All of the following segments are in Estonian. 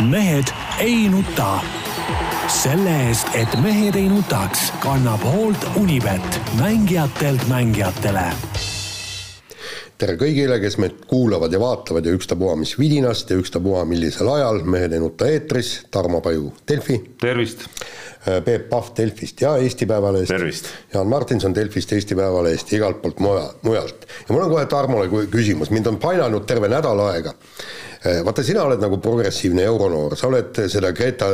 mehed ei nuta. selle eest, et mehed ei nutaks, kannab hoolt Unibet, mängijatelt mängijatele tere kõigile, kes meid kuulavad ja vaatavad ja ükstapuha mis vidinast ja ükstapuha millisel ajal, Mehed ei nuta eetris, Tarmo Paju, Delfi. tervist! Peep Pahv Delfist ja Eesti Päevalehest. tervist! Jaan Martinson Delfist, Eesti Päevalehest ja igalt poolt muja, mujalt. ja mul on kohe Tarmole küsimus, mind on painanud terve nädal aega vaata, sina oled nagu progressiivne euronoor, sa oled seda Greta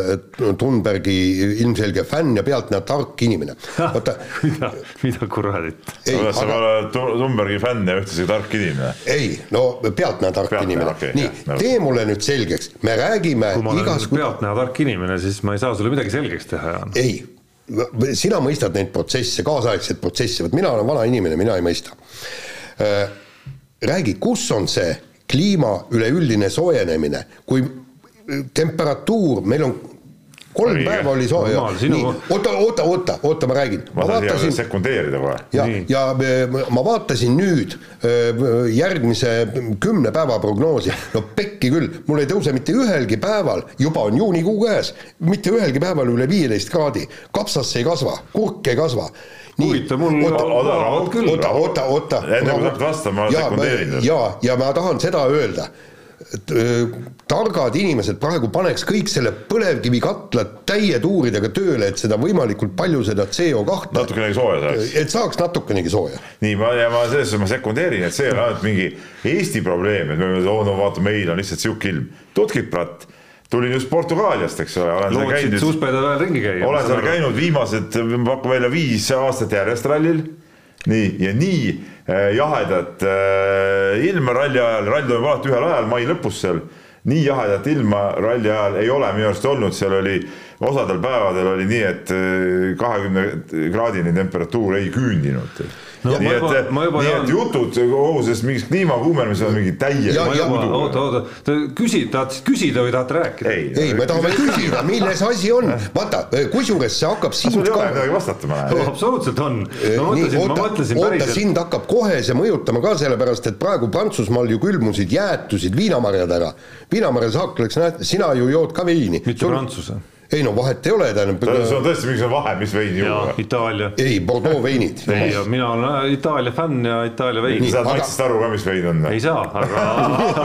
Thunbergi ilmselge fänn ja pealtnäha tark inimene. vaata mida, mida kuradit? sa oled Thunbergi fänn ja ühtlasi tark inimene? ei, no pealtnäha tark pealtnäha, inimene okay,. nii, tee mulle nüüd selgeks, me räägime kui ma olen igasku... pealtnäha tark inimene, siis ma ei saa sulle midagi selgeks teha, Jaan. ei, sina mõistad neid protsesse, kaasaegseid protsesse, vot mina olen vana inimene, mina ei mõista. Äh, räägi, kus on see kliima üleüldine soojenemine, kui temperatuur, meil on kolm Õige. päeva oli sooja, nii, oota, oota, oota, oota, ma räägin. ma vaatasin. sekundeerida kohe. ja, ja ma vaatasin nüüd järgmise kümne päeva prognoosi, no pekki küll, mul ei tõuse mitte ühelgi päeval, juba on juunikuu käes, mitte ühelgi päeval üle viieteist kraadi, kapsasse ei kasva, kurk ei kasva huvitav, mul oota, küll. oota, oota, oota. enne kui sa hakkad vastama, ma sekundeerin. ja, ja ma tahan seda öelda et targad inimesed praegu paneks kõik selle põlevkivikatla täie tuuridega tööle, et seda võimalikult palju seda CO2 natukenegi sooja saaks. et saaks natukenegi sooja. nii, ma, ja ma selles suhtes ma sekundeerin, et see ei ole ainult mingi Eesti probleem, et me, oo no vaata, meil on lihtsalt sihuke ilm. Tutkiprat tulin just Portugaaliast, eks ole, olen seal käinud. suuspeede ajal ringi käia. olen seal käinud viimased, ma pakun välja viis aastat järjest rallil. nii, ja nii äh, jahedat äh, ilma ralli ajal, rall toimub alati ühel ajal, mai lõpus seal. nii jahedat ilma ralli ajal ei ole minu arust olnud, seal oli osadel päevadel oli nii, et äh, kahekümne kraadini temperatuur ei küündinud no, nii juba, et, nii et jutud kogu sellest mingist kliima kuumenemisest on mingi täielik oota, oota, küsi, tahad küsida või tahad rääkida? ei, ei, me tahame küsida, milles asi on. vaata, kusjuures see hakkab sind sul ei ole midagi vastata, ma näen. absoluutselt on. ma mõtlesin, ma mõtlesin päriselt. sind hakkab kohe see mõjutama ka, sellepärast et praegu Prantsusmaal ju külmusid jäätusid viinamarjad ära. viinamarja saak läks, näed, sina ju jood ka veini. mitte Prantsuse ei no vahet ei ole, tähendab. see on tõesti mingisugune vahe, mis veini juua. Itaalia. ei, Bordeaux veinid ei, mina olen äh, Itaalia fänn ja Itaalia vein. sa saad maitsest aru ka, mis vein on? ei saa, aga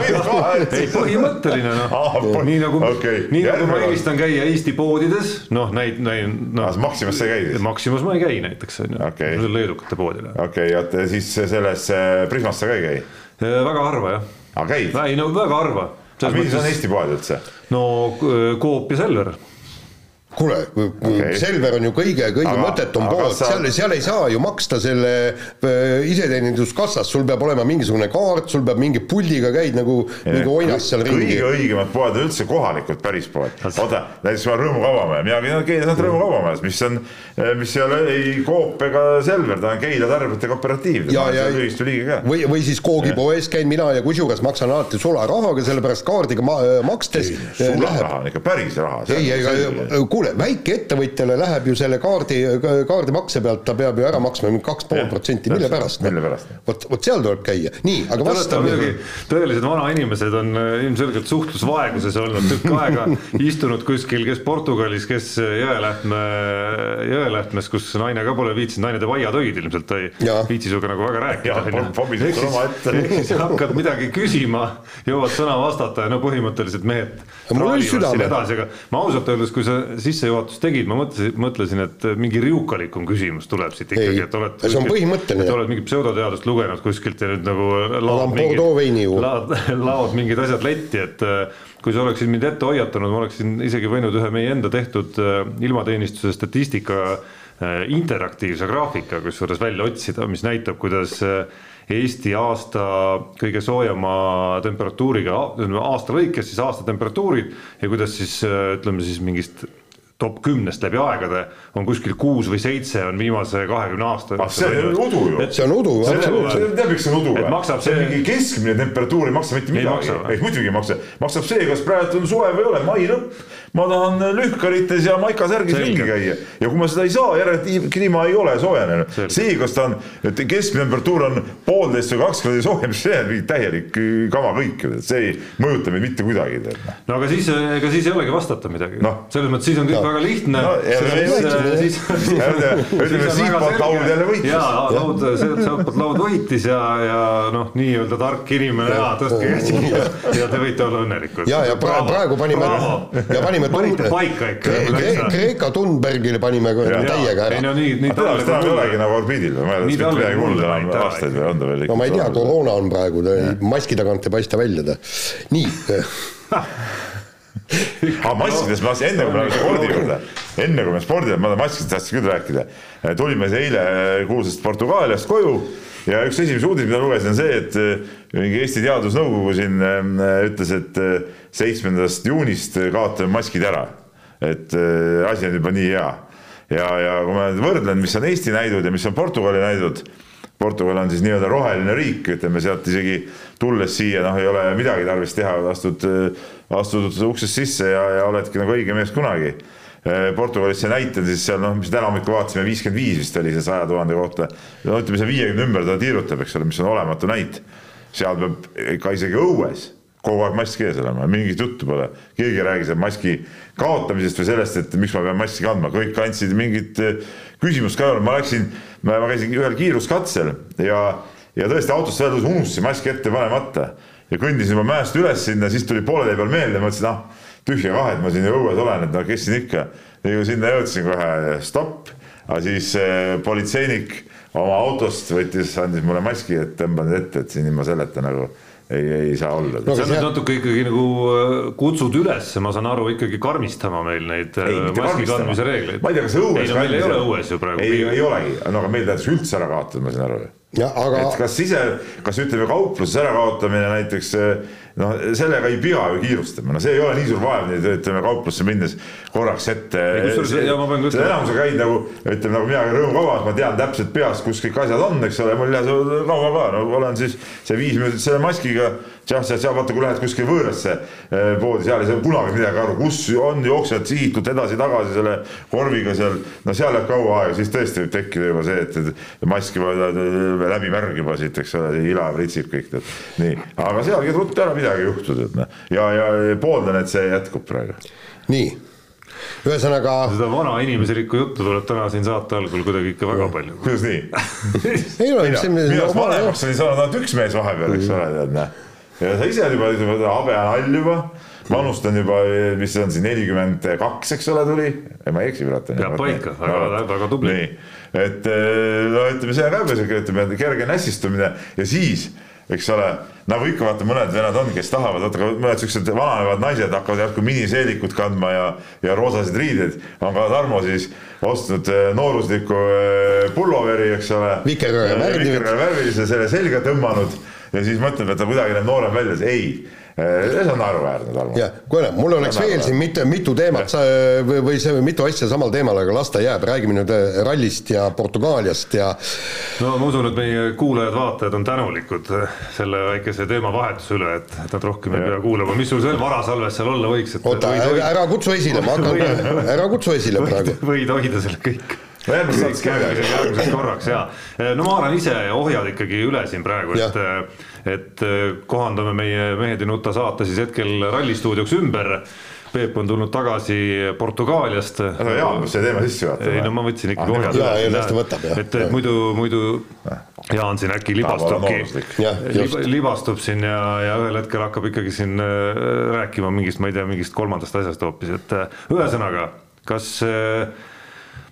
ei põhimõtteline noh, nii nagu okay., nii nagu ma eelistan käia Eesti poodides, noh, näid-, näin-, noh. Ah, Maximas sa ei käi siis? Maximas ma ei käi näiteks, on ju okay., leedukate poodile. okei okay,, ja siis selles äh, Prismas sa ka ei käi? Äh, väga harva jah. aga ah, käid? ei no väga harva. aga millised on Eesti poed üldse? no Coop ja Selver kuule okay., Selver on ju kõige, kõige aga, mõttetum pood, sa... seal, seal ei saa ju maksta selle äh, iseteeninduskassas, sul peab olema mingisugune kaart, sul peab mingi puldiga käid nagu mingi oinas seal ringi. kõige õigemad poed on üldse kohalikud päris poed. oota, näiteks ma Rõõmu Kavamäe, mina käin Keilas Rõõmu Kavamäes, mis on, mis ei ole ei Coop ega Selver, ta on Keila tarbijate kooperatiiv. ja, ja või, või siis Koogipoes käin mina ja kusjuures maksan alati sularahaga, sellepärast kaardiga ma, makstes. sularaha on ikka päris raha. ei, ei, kuule kuule, väikeettevõtjale läheb ju selle kaardi, kaardimakse pealt, ta peab ju ära maksma mingi kaks pool protsenti, mille pärast? mille pärast? vot, vot seal tuleb käia, nii, aga vasta muidugi, tõelised vanainimesed on äh, ilmselgelt suhtlusvaeguses olnud tükk aega, istunud kuskil, kes Portugalis, kes Jõelähtme, Jõelähtmes, kus naine ka pole viitsinud, naine teeb aiatöid ilmselt, ta ei viitsi sinuga nagu väga rääkida. ehk siis hakkad midagi küsima, jõuad sõna vastata ja no põhimõtteliselt mehed traalivad siin edasi, aga ma ausalt öeldes, kui sa sissejuhatust tegid, ma mõtlesin, mõtlesin, et mingi riukalikum küsimus tuleb siit ikkagi, et oled. see on põhimõtteline. et oled mingit pseudoteadust lugenud kuskilt ja nüüd nagu. laod mingid, laod, laod mingid asjad letti, et äh, kui sa oleksid mind ette hoiatanud, ma oleksin isegi võinud ühe meie enda tehtud äh, ilmateenistuse statistika äh, interaktiivse graafika kusjuures välja otsida, mis näitab, kuidas Eesti aasta kõige soojema temperatuuriga, aasta lõikes siis aasta temperatuurid ja kuidas siis ütleme siis mingist top kümnest läbi aegade on kuskil kuus või seitse on viimase kahekümne aasta ah see on udu ju. See on udu, tead, miks see on udu Et maksab see mingi keskmine temperatuur ei maksa mitte midagi. maksa. ei muidugi ei maksa. Maksab see kas praegu on suve või ei ole. Mai lõpp. Ma tahan lühkarites ja maikasärgis ringi käia. Ja kui ma seda ei saa järelikult kliima ei ole soojenenud. See kas ta on et keskmine temperatuur on poolteist või kaks kraadi soojem see on mingi täielik äh, kama kõik see ei mõjuta meid mitte kuidagi noh. no aga siis, ega siis ei olegi vastata midagi. Noh. selles mõttes siis on kõik No. väga lihtne. No, ei siis, siis, Ütleme- siitpoolt laud jälle võitis. jaa, laud, sealt sealtpoolt laud võitis ja, ja noh, nii-öelda tark inimene ja tõstke käsi ja, ja te võite olla õnnelikud. ja, ja praegu, praegu panime ja panime panite paika ikka. Kre- Kre- Kreeka Thunbergile panime täiega ei ära no nii, nii aga tõenäoliselt enam ei olegi nagu orbiidil või ma ei mitte midagi mulle enam aastaid või on ta veel no ma ei tea, koroona on praegu, maski tagant ei paista välja ta. nii, aga maskidest ma tahtsin enne kui me läheme spordi juurde, enne kui me spordi juurde, ma tahan maskidest tahtsin küll rääkida. tulime eile kuulsast Portugaaliast koju ja üks esimesi uudiseid, mida lugesin, on see, et eh, mingi Eesti Teadusnõukogu siin eh, ütles, et seitsmendast juunist kaotame maskid ära. et asi on juba nii hea ja, ja kui ma nüüd võrdlen, mis on Eesti näidud ja mis on Portugali näidud Portugal on siis nii-öelda roheline riik, ütleme sealt isegi tulles siia noh, ei ole midagi tarvis teha, astud, astud uksest sisse ja, ja oledki nagu õige mees kunagi. Portugalis see näitel siis seal noh, mis täna hommikul vaatasime, viiskümmend viis vist oli see saja tuhande kohta. no ütleme, see viiekümne ümber ta tiirutab, eks ole, mis on olematu näit. seal peab ikka isegi õues kogu aeg mask ees olema, mingit juttu pole, keegi ei räägi seal maski kaotamisest või sellest, et miks ma pean maski kandma, kõik andsid mingit eh, küsimust ka ei olnud, ma läksin, ma käisin ühel kiiruskatsel ja, ja tõesti autost välja tulles unustasin maski ette panemata ja kõndisin juba mäest üles sinna, siis tuli poole tee peal meelde, mõtlesin, ah tühja kah, et ma siin õues olen, et no kes siin ikka. ja sinna jõudsin kohe stopp, aga siis eh, politseinik oma autost võttis, andis mulle maski, et tõmban ette, et siin ilma selleta nagu ei, ei saa olla No sa nüüd natuke ikkagi nagu äh, kutsud üles, ma saan aru, ikkagi karmistama meil neid äh, ei, mitte maski kandmise reegleid. ma ei tea, kas õues ei no meil ei ole õues ju praegu. ei, ei olegi, no aga meil tahetakse üldse ära kaotada, ma saan aru. Ja aga et kas ise, kas ütleme kauplusesärakaotamine näiteks noh, sellega ei pea ju kiirustama, no see ei ole nii suur vaev nüüd ütleme kauplusse minnes korraks ette. Ei, kusjuures- ja ma pean ka ütlema- enam sa käid nagu ütleme nagu mina rõõmukavas, ma tean täpselt peast, kus kõik asjad on, eks ole, mul ei lähe see kaua ka, no olen siis see viis minutit selle maskiga. jah, seal, seal vaata, kui lähed kuskile võõrasse eh, poodi, seal ei saa kunagi midagi aru, kus on, jooksevad sihitult edasi-tagasi selle korviga seal, no seal läheb kaua aega, siis tõesti võib tekkida juba see, et, et mask juba läbi märg juba siit, eks ole, ila pritsib kõik tead. nii, aga seal käid ruttu ära, midagi ei juhtu tead noh, ja, ja pooldan, et see jätkub praegu. nii, ühesõnaga seda vana inimeseliku juttu tuleb täna siin saate algul kuidagi ikka väga palju. kuidas nii? ei ole, mina, see mina on vanemaks olin saanud ainult üks mees vahepeal, eks ole, tead näe. ja sa ise juba, ütleme, habe on hall juba, vanust on juba, mis see on siis nelikümmend kaks, eks ole, tuli, ma ei eksi, kurat. Peab paika, väga- väga tubli. nii, et eh, no ütleme, see on ka siuke, ütleme kerge nässistumine ja siis eks ole, nagu ikka vaata, mõned vennad on, kes tahavad, vaata mõned siuksed vananevad naised hakkavad järsku miniseelikut kandma ja, ja roosasid riideid. on ka Tarmo siis ostnud eh, noorusliku eh, pulloveri, eks ole. Vikerkaare värvi- värvilise selle selga tõmmanud ja siis mõtleb, et ta kuidagi näeb noorem välja, ei, see on naeruväärne, Tarmo. ja kuule, mul oleks veel siin mitu, mitu teemat sa, või, või see mitu asja samal teemal, aga las ta jääb, räägime nüüd äh, rallist ja Portugaaliast ja no ma usun, et meie kuulajad-vaatajad on tänulikud selle väikese teemavahetuse üle, et et nad rohkem ei pea kuulama, mis sul seal varasalves seal olla võiks, et oota, ära kutsu esile, ma hakkan kohe, ära kutsu esile praegu. võid hoida selle kõik. No järgmiseks järgmiseks korraks ja no ma haaran ise ohjad ikkagi üle siin praegu, et et kohandame meie Mehed ei nuta saate siis hetkel rallistuudioks ümber. Peep on tulnud tagasi Portugaaliast. aga Jaan peab selle teema sisse juhatama. ei no ma võtsin ikkagi Ah, ohjad jaa, ei, las ta võtab, jah. et, et muidu, muidu Jaan siin äkki libastubki. Lib, libastub siin ja, ja ühel hetkel hakkab ikkagi siin äh, rääkima mingist, ma ei tea, mingist kolmandast asjast hoopis, et äh, ühesõnaga, kas äh,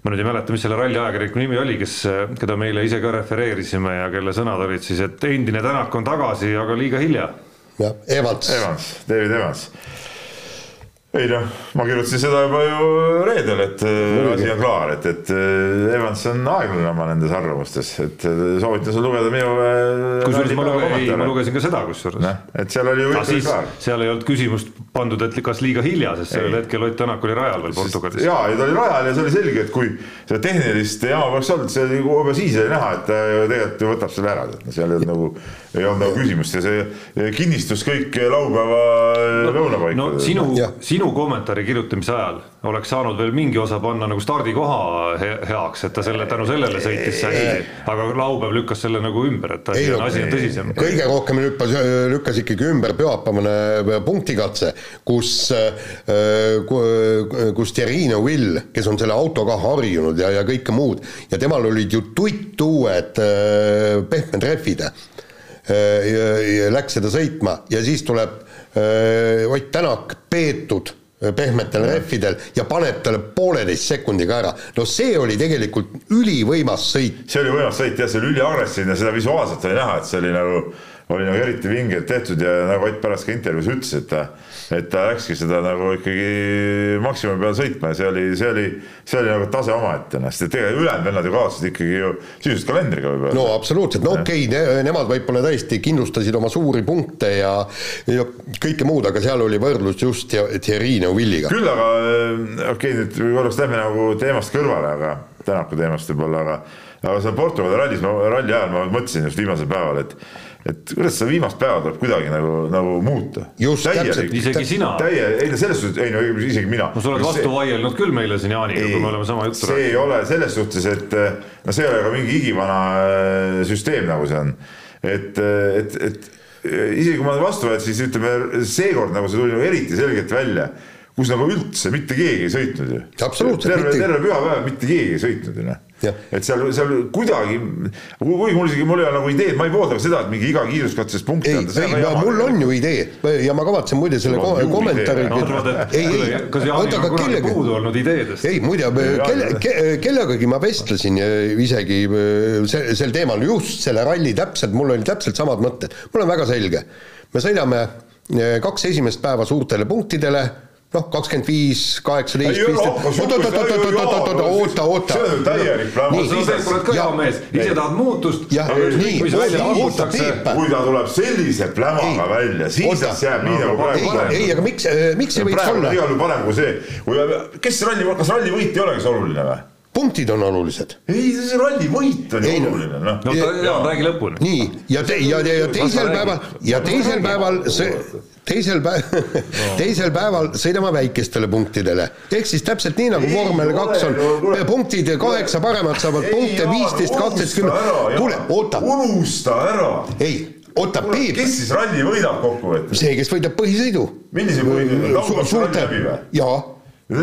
ma nüüd ei mäleta, mis selle ralli ajakirjaniku nimi oli, kes, keda me eile ise ka refereerisime ja kelle sõnad olid siis, et endine Tänak on tagasi, aga liiga hilja. jah, Evans, Evans, David Evans. ei noh, ma kirjutasin seda juba ju reedel, et äh, asi on klaar, et, et äh, Evans on aeglane oma nendes arvamustes, et äh, soovitan sul lugeda minu. Kusjuures ma, luge, ma lugesin ka seda kusjuures. et seal oli ju kõik oli klaar. seal ei olnud küsimust pandud, et kas liiga hilja, sest sellel hetkel Ott Tänak oli rajal veel Portugalis. ja, ja ta oli rajal ja see oli selge, et kui seda tehnilist jama poleks olnud, see juba siis oli näha, et ta ju tegelikult ju võtab selle ära, et no seal ei olnud nagu, ei olnud nagu küsimust ja see kinnistus kõik laupäeva no, lõunapaika. no sinu, sinu kommentaari kirjutamise ajal oleks saanud veel mingi osa panna nagu stardikoha he heaks, et ta selle tänu sellele sõitis hästi, aga laupäev lükkas selle nagu ümber, et asi, on, asi on tõsisem. kõige rohkem lükkas, lükkas ikkagi ümber pühapäevane punktikatse, kus, kus Thierry Neuville, kes on selle autoga harjunud ja, ja kõike muud ja temal olid ju tuttuued pehmed rehvid, läks seda sõitma ja siis tuleb Ott Tänak peetud pehmetel rehvidel ja paneb talle pooleteist sekundiga ära. no see oli tegelikult ülivõimas sõit. see oli võimas sõit jah, see oli üliagressiivne, seda visuaalselt oli näha, et see oli nagu oli nagu eriti vingelt tehtud ja nagu Ott pärast ka intervjuus ütles, et et ta läkski seda nagu ikkagi maksimumi peal sõitma ja see oli, see oli, see oli nagu tase omaette, noh, sest et tegelikult ülejäänud vennad ju kaotasid ikkagi ju sisuliselt kalendriga võib-olla. no absoluutselt, no okei okay, ne,, nemad võib-olla tõesti kindlustasid oma suuri punkte ja, ja kõike muud, aga seal oli võrdlus just Thierry Neuvilliga. küll aga okei okay,, nüüd korraks lähme nagu teemast kõrvale, aga Tänaku teemast võib-olla, aga aga seal Portugali rallis, ralli ajal ma mõtlesin just viimasel päeval, et et kuidas seda viimast päeva tuleb kuidagi nagu, nagu muuta. just, täpselt. isegi sina. täie, ei no selles suhtes, ei no isegi mina. no sa oled vastu vaielnud küll meile siin Jaaniga, kui me oleme sama juttu rääkinud. see ei ole selles suhtes, et no see ei ole ka mingi igivana äh, süsteem, nagu see on. et, et, et isegi kui ma olen vastu võetud, siis ütleme seekord nagu see tuli nagu eriti selgelt välja kus nagu üldse mitte keegi ei sõitnud ju. terve, terve pühapäev mitte keegi ei sõitnud ju noh et seal, seal kuidagi, kuigi mul isegi, mul ei ole nagu ideed, ma ei poolda ka seda, et mingi iga kiiruskatsest punkti anda. ei, ei, mul on ju idee ja ma kavatsen muide selle ko kommentaari. ei, ei, oota, aga kellega. puudu olnud ideedest. ei, muide, kelle, kellegagi ma vestlesin isegi sel, sel teemal, just selle ralli täpselt, mul olid täpselt samad mõtted. mul on väga selge, me sõidame kaks esimest päeva suurtele punktidele noh, kakskümmend viis, kaheksateist, viisteist, oot, oot, oot, oot, oot, oot, oot, oota, oota. see on täielik plama. sa oled hea mees, ise tahad muutust. nii, oota, Peep. kui ta tuleb sellise plämaga välja, siis jääb nii nagu praegu. ei, aga miks, miks ei võiks olla? igal juhul parem kui see, kes ralli, kas ralli võit ei olegi oluline või? punktid on olulised. ei, see ralli võit on ju oluline, noh. no Jaan, räägi lõpuni. nii, ja te-, ja, ja teisel päeval, ja teisel päeval see teisel päeval no., teisel päeval sõidame väikestele punktidele. ehk siis täpselt nii, nagu vormel kaks on, punktid kaheksa paremat saavad ei, punkte, viisteist, kaksteist, kümme. kuule, oota. unusta ära. ei, oota, Peep. kes siis ralli võidab kokkuvõttes? see, kes võidab põhisõidu. millise põhisõidu? suurte, jaa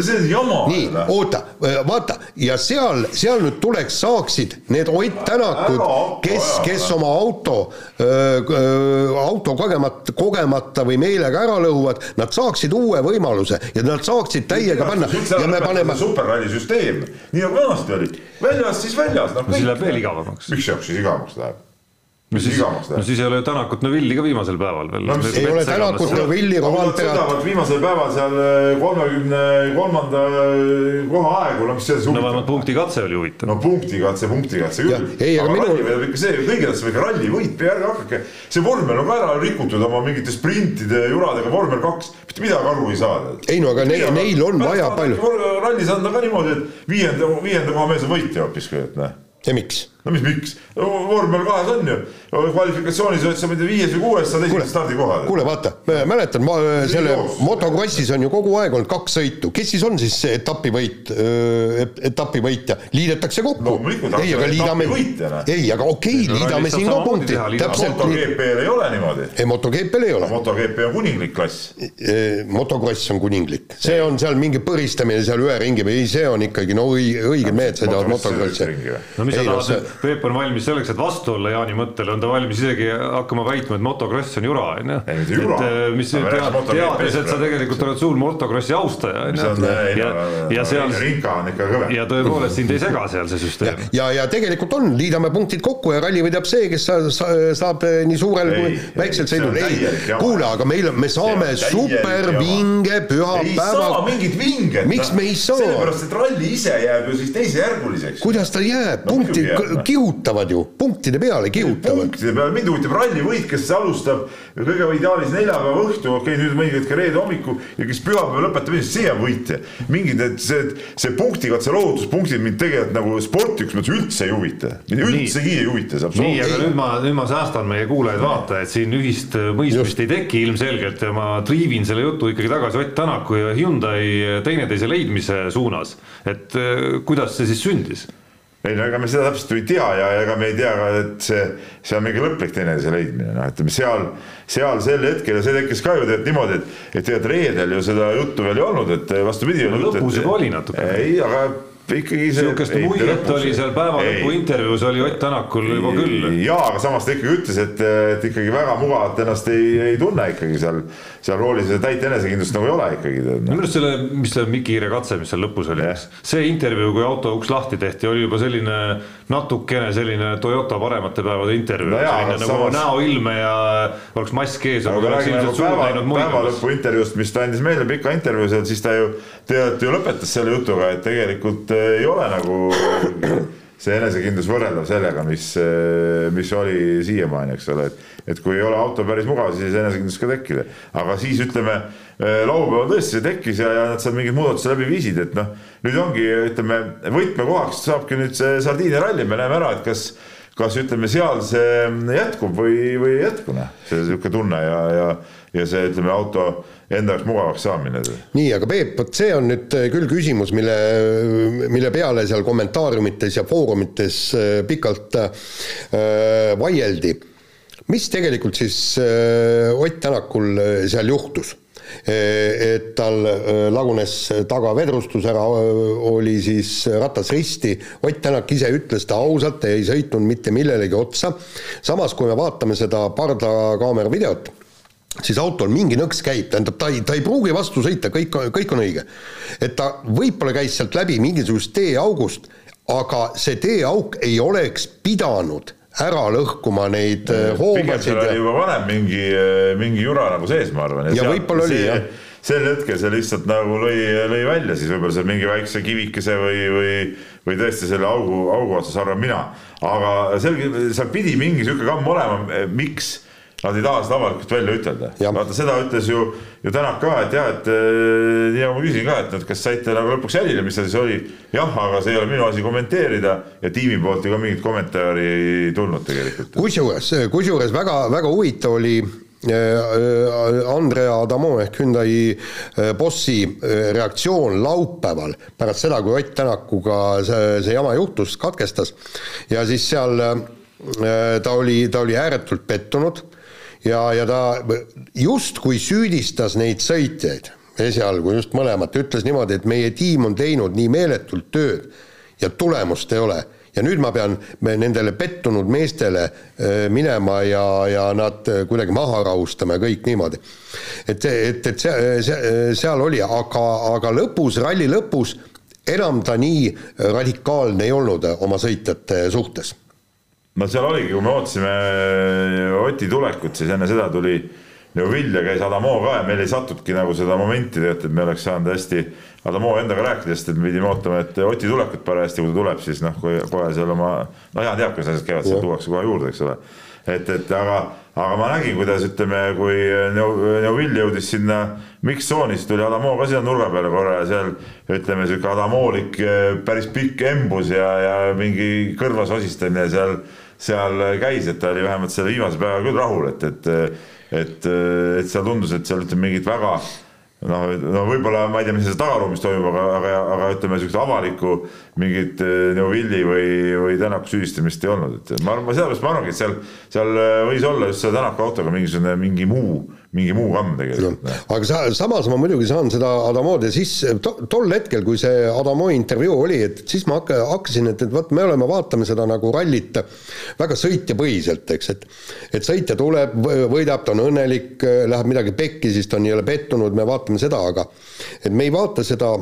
see on jama. nii, oota, vaata ja seal, seal nüüd tuleks, saaksid need Ott Tänakud, kes, kes oma auto, auto kogemata, kogemata või meelega ära lõhuvad, nad saaksid uue võimaluse ja nad saaksid täiega panna ja me paneme. superralli süsteem, nii nagu vanasti oli, väljas siis väljas no,. siis läheb veel igavamaks. miks jaoks siis igavamaks läheb? No siis, no siis ei ole Tänakut Neuvilli ka viimasel päeval veel no,. ei ole Tänakut Neuvilli, Rovanperat. viimasel päeval seal äh, kolmekümne kolmanda äh, koha aegu, no mis selles no vähemalt punktikatse oli huvitav. no punktikatse, punktikatse küll. ei, aga minu. ikka see, kõige tähtsam ikka rallivõit, ärge hakake, see vormel on ka ära rikutud oma mingite sprintide juradega, vormel kaks, mitte midagi aru ei saa. ei no aga neil, neil on vaja palju. rallis anda ka niimoodi, et viienda, viienda koha mees on võitja hoopiski, et noh. ja miks? No mis, miks, vormel kahes on ju, kvalifikatsioonis oled sa mitte viies või kuues, saad esimesed stardikohad. kuule, vaata, mäletan, ma selle motokrossis on ju kogu aeg olnud kaks sõitu, kes siis on siis see etapivõit, etapivõitja, liidetakse kokku no,. ei, aga liidame, ei, aga okei okay,, liidame siin ka punktid, täpselt. MotoGP-l ei ole niimoodi. ei, MotoGP-l ei ole. MotoGP on kuninglik klass. motokross on kuninglik, see on seal mingi põristamine seal ühe ringi või ei, see on ikkagi no õiged mehed sõidavad motokrossi. no mis sa tahad Peep on valmis selleks, et vastu olla Jaani mõttele, on ta valmis isegi hakkama väitma, et motokross on jura, on ju. Et äh, mis teades, et sa tegelikult oled suur motokrossi austaja, on ju. ei ja, ja seal rinka on ikka kõvem. ja tõepoolest sind ei sega seal see ja süsteem, ja, ja tegelikult on, liidame punktid kokku ja ralli võidab see, kes sa, sa, saab eh, nii suurel Ei, kui väiksel sõidul, ei kuule, aga meil on, me saame supervinge ei saa pühapäeva, mingit vinget. Miks me ei saa? sellepärast, et ralli ise jääb ju siis teisejärguliseks. kuidas ta jääb, No punktid noh. Kihutavad ju, punktide peale kihutavad. punktide peale, mind huvitab rallivõit, kes alustab kõige ideaalis neljapäeva õhtu, okei okay,, nüüd mõnikord ka reede hommiku ja kes pühapäeva lõpetab, see on võitja. mingid need, see, see punktiga, see loovutuspunktid mind tegelikult nagu sportlikus mõttes üldse ei huvita, mind üldsegi ei huvita see nii, aga nüüd ma, nüüd ma säästan meie kuulajaid-vaatajaid, siin ühist mõistmist ei teki ilmselgelt ja ma triivin selle jutu ikkagi tagasi Ott Tänaku ja Hyundai teineteise leidmise suunas. et äh, kuidas see siis sündis? Ei no ega me seda täpselt ju ei tea ja ega me ei tea ka, et see, see on mingi lõplik teineteise leidmine, noh, ütleme seal, seal sel hetkel ja see tekkis ka ju tegelikult niimoodi, et, et tegelikult reedel ju seda juttu veel ei olnud, et vastupidi. Lõpus juba oli natuke. ei, aga ikkagi see. sihukest muljet oli seal päeva lõpu intervjuus oli Ott Tänakul juba küll. jaa, aga samas ta ikkagi ütles, et, et ikkagi väga mugavalt ennast ei, ei tunne ikkagi seal, seal roolis ja täit enesekindlust nagu ei ole ikkagi. minu arust selle, mis see Miki Hiire katse, mis seal lõpus oli Jah., see intervjuu, kui auto uks lahti tehti, oli juba selline natukene selline Toyota paremate päevade intervjuu No nagu samas- näoilme ja oleks mask ees, aga räägime nagu päeva, päeva lõpu intervjuust, mis ta andis meile pika intervjuu seal, siis ta ju tegelikult ju lõpetas selle jutuga, et tegelikult ei ole nagu see enesekindlus võrreldav sellega, mis, mis oli siiamaani, eks ole, et et kui ei ole auto päris mugav, siis enesekindlust ka tekkida. aga siis ütleme, laupäeval tõesti see tekkis ja, ja nad seal mingeid muudatusi läbi viisid, et noh, nüüd ongi, ütleme võtmekohaks saabki nüüd see Sardiinia ralli, me näeme ära, et kas kas ütleme, seal see jätkub või, või ei jätku, noh, see niisugune tunne ja, ja, ja see, ütleme, auto enda jaoks mugavaks saamine. nii, aga Peep, vot see on nüüd äh, küll küsimus, mille, mille peale seal kommentaariumites ja foorumites äh, pikalt äh, vaieldi. mis tegelikult siis äh, Ott Tänakul seal juhtus? et tal lagunes tagavedrustus ära, oli siis ratas risti, Ott Tänak ise ütles ta ausalt ei sõitnud mitte millelegi otsa. samas, kui me vaatame seda pardakaamera videot, siis autol mingi nõks käib, tähendab, ta ei, ta ei pruugi vastu sõita, kõik, kõik on õige. et ta võib-olla käis sealt läbi mingisugusest teeaugust, aga see teeauk ei oleks pidanud ära lõhkuma neid hoomasid seal oli ja juba varem mingi, mingi jura nagu sees, ma arvan. Ja võib-olla oli, jah. sel hetkel see lihtsalt nagu lõi, lõi välja siis võib-olla seal mingi väikse kivikese või, või, või tõesti selle augu, augu otsas arvan mina. aga selge, seal pidi mingi sihuke kamm olema, miks nad ei taha seda avalikult välja ütelda. Vaata, seda ütles ju, ju Tänak ka, et jah, et nii nagu ma küsisin ka, et noh, kas saite nagu lõpuks jälile, mis see siis oli. jah, aga see ei ole minu asi kommenteerida ja tiimi poolt ju ka mingit kommentaari ei tulnud tegelikult. kusjuures, kusjuures väga-väga huvitav oli äh, Andrea Adamo ehk Hyundai äh, bossi äh, reaktsioon laupäeval pärast seda, kui Ott Tänakuga see, see jama juhtus, katkestas ja siis seal äh, ta oli, ta oli ääretult pettunud ja, ja ta justkui süüdistas neid sõitjaid esialgu just mõlemat, ütles niimoodi, et meie tiim on teinud nii meeletult tööd ja tulemust ei ole ja nüüd ma pean nendele pettunud meestele äh, minema ja, ja nad äh, kuidagi maha rahustama ja kõik niimoodi. et, et, et see, see, seal oli, aga, aga lõpus, ralli lõpus enam ta nii radikaalne ei olnud oma sõitjate suhtes. No seal oligi, kui me ootasime Oti tulekut, siis enne seda tuli Neuvill ja käis Adamo ka ja meil ei sattunudki nagu seda momenti tegelikult, et me oleks saanud hästi Adamo endaga rääkida, sest et me pidime ootama, et Oti tulekut parajasti, kui ta tuleb, siis noh, kui kohe seal oma, no Jaan teab, kuidas asjad käivad, seal tuuakse kohe juurde, eks ole. et, et aga, aga ma nägin, kuidas ütleme, kui Neu- Neuvill jõudis sinna mikstsooni, siis tuli Adamo ka sinna nurga peale korra ja seal ütleme, sihuke Adamolik eh, päris pikk embus ja, ja mingi kõrvas osistamine seal seal käis, et ta oli vähemalt selle viimase päeva küll rahul, et, et, et, et seal tundus, et seal ütleme mingit väga noh, no võib-olla ma ei tea, mis seal tagaruumis toimub, aga, aga, aga ütleme, niisugust avalikku mingit Neuvilli või, või Tänaku süüdistamist ei olnud, et ma arvan, sellepärast ma arvangi, et seal, seal võis olla just selle Tänaku autoga mingisugune mingi muu mingi muu kamm tegelikult no.. aga sa, samas ma muidugi saan seda Adamod ja siis to, tol hetkel, kui see Adamo intervjuu oli, et siis ma hakka, hakkasin, et, et vot me oleme, vaatame seda nagu rallit väga sõitjapõhiselt, eks, et et sõitja tuleb, võidab, ta on õnnelik, läheb midagi pekki, siis ta on nii-öelda pettunud, me vaatame seda, aga et me ei vaata seda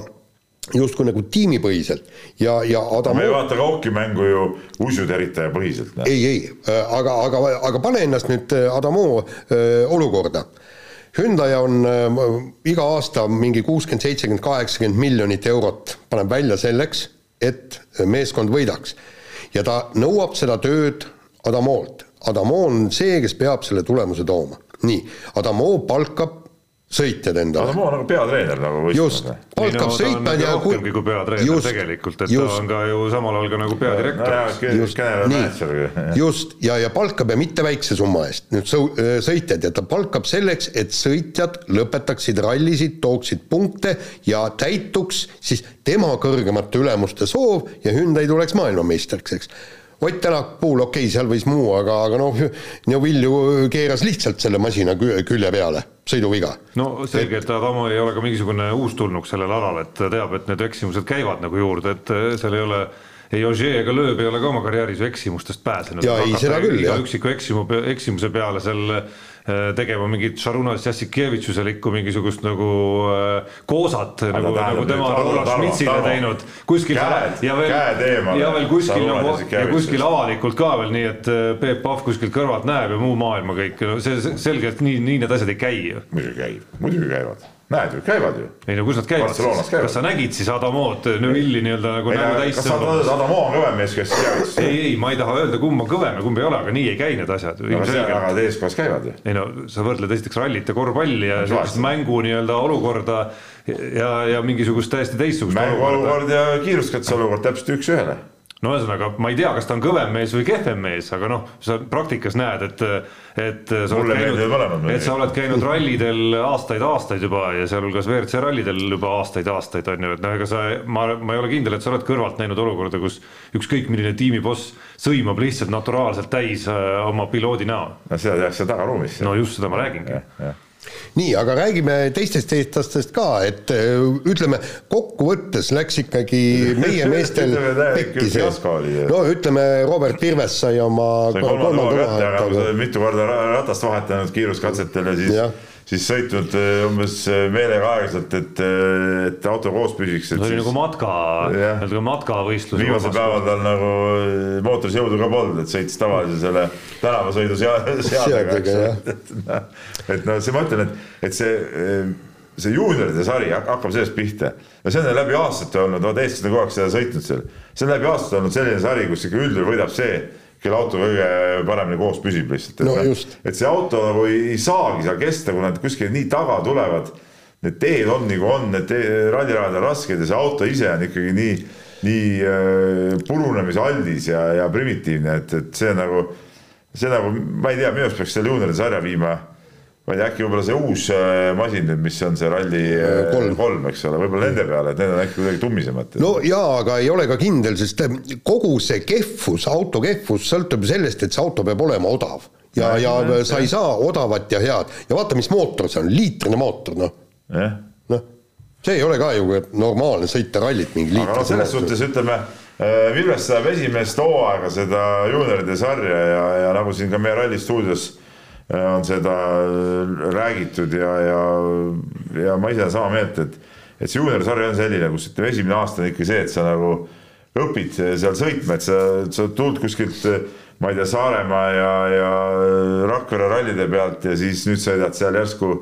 justkui nagu tiimipõhiselt ja, ja Adamo me ei vaata Kauki mängu ju uisuteritaja põhiselt. ei, ei, aga, aga, aga pane ennast nüüd Adamo öö, olukorda Hyundai on äh, iga aasta mingi kuuskümmend, seitsekümmend, kaheksakümmend miljonit eurot paneb välja selleks, et meeskond võidaks. ja ta nõuab seda tööd Adamolt. Adamo on see, kes peab selle tulemuse tooma. nii, Adamo palkab sõitjad endale. Adamo on nagu peatreener nagu just, palkab no, sõitjad ja kui rohkemgi kui peatreener just, tegelikult, et just, ta on ka ju samal ajal ka nagu peadirektor. just, nii, just, ja, ja palkab ja mitte väikse summa eest, nüüd sõu-, sõitjad. Ja ta palkab selleks, et sõitjad lõpetaksid rallisid, tooksid punkte ja täituks siis tema kõrgemate ülemuste soov ja Hyundai tuleks maailmameistriks, eks. Ott Tänak puhul okei okay,, seal võis muu, aga, aga noh, Neuvilju keeras lihtsalt selle masina külje peale, sõiduviga. no selge, et Adamo ei ole ka mingisugune uustulnuk sellel alal, et ta teab, et need eksimused käivad nagu juurde, et seal ei ole ei Ogier ega Lööb ei ole ka oma karjääris ju eksimustest pääsenud. jaa, ei seda küll, jah. üksiku eksimu, eksimuse peale seal tegema mingit Šarunas Jassikevitšuselikku mingisugust nagu äh, koosat, nagu, nagu tema Roland Schmitzile teinud. kuskil käed, ja veel, ja veel kuskil nagu, ja kuskil avalikult ka veel, nii et äh, Peep Pahv kuskilt kõrvalt näeb ja muu maailma kõik, no see selge, et nii, nii need asjad ei käi ju. muidugi käib, muidugi käivad näed ju, käivad ju. ei no kus nad käivad siis, kas sa nägid siis Adamood Neuvilli nii-öelda nagu näo täis? kas sa tahad Adamo on kõvem mees, kes käivad? ei, ei, ma ei taha öelda, kumb on kõvem ja kumb ei ole, aga nii ei käi need asjad. aga teeskojas käivad ju. ei no sa võrdled esiteks rallit ja korvpalli ja sellist mängu nii-öelda olukorda ja, ja mingisugust täiesti teistsugust mänguolukord ja kiiruskatse olukord täpselt üks-ühele no ühesõnaga, ma ei tea, kas ta on kõvem mees või kehvem mees, aga noh, sa praktikas näed, et, et sa oled käinud, et sa oled käinud rallidel aastaid-aastaid juba ja sealhulgas WRC rallidel juba aastaid-aastaid on ju, et noh, ega sa, ma, ma ei ole kindel, et sa oled kõrvalt näinud olukorda, kus ükskõik milline tiimiboss sõimab lihtsalt naturaalselt täis äh, oma piloodi näo. no seda tehakse tagaruumis. no just seda ma räägingi nii, aga räägime teistest eestlastest ka, et äh, ütleme, kokkuvõttes läks ikkagi meie meestel pekki see. no ütleme, Robert Virves sai oma sai kolmanda koha kätte, aga mitu korda ratast vahetanud kiiruskatsetel ja siis ja siis sõitnud eh, umbes eh, meelega aeglaselt, et, eh, et auto koos püsiks. see oli nagu matka, nagu matkavõistlus. viimasel päeval tal nagu mootoris jõudu ka polnud, et sõitis tavalise selle tänavasõidu seadega, eks. et noh, see ma ütlen, et, et see see juunioride sari hakkab sellest pihta ja see on läbi aastate olnud, vaata eestlased on kogu aeg seda sõitnud seal, see on läbi aastate olnud selline sari, kus ikka üldjuhul võidab see kelle auto kõige paremini koos püsib lihtsalt. no et, just. et see auto nagu ei, ei saagi seal kesta, kui nad kuskil nii taga tulevad. Need teed on nagu on, need rallirajad on rasked ja see auto ise on ikkagi nii, nii äh, purunemisaldis ja, ja primitiivne, et, et see nagu, see nagu, ma ei tea, minu arust peaks selle juunioride sarja viima ma ei tea, äkki võib-olla see uus äh, masin nüüd, mis on see Rally äh, kolm, kolm, eks ole, võib-olla nende peale, et need on äkki kuidagi tummisemad. no jaa, aga ei ole ka kindel, sest äh, kogu see kehvus, auto kehvus sõltub sellest, et see auto peab olema odav. ja, ja, ja sa ei saa odavat ja head ja vaata, mis mootor see on, liitrine mootor, noh. noh, see ei ole ka ju normaalne sõita rallit mingi liitrine. aga noh, selles suhtes ütleme Vilves saab esimest hooaega seda juunioride sarja ja, ja nagu siin ka meie Ralli stuudios on seda räägitud ja, ja, ja ma ise olen sama meelt, et, et see juunior-sari on selline, kus ütleme, esimene aasta on ikka see, et sa nagu õpid seal sõitma, et sa, sa tuled kuskilt, ma ei tea, Saaremaa ja, ja Rakvere rallide pealt ja siis nüüd sõidad seal järsku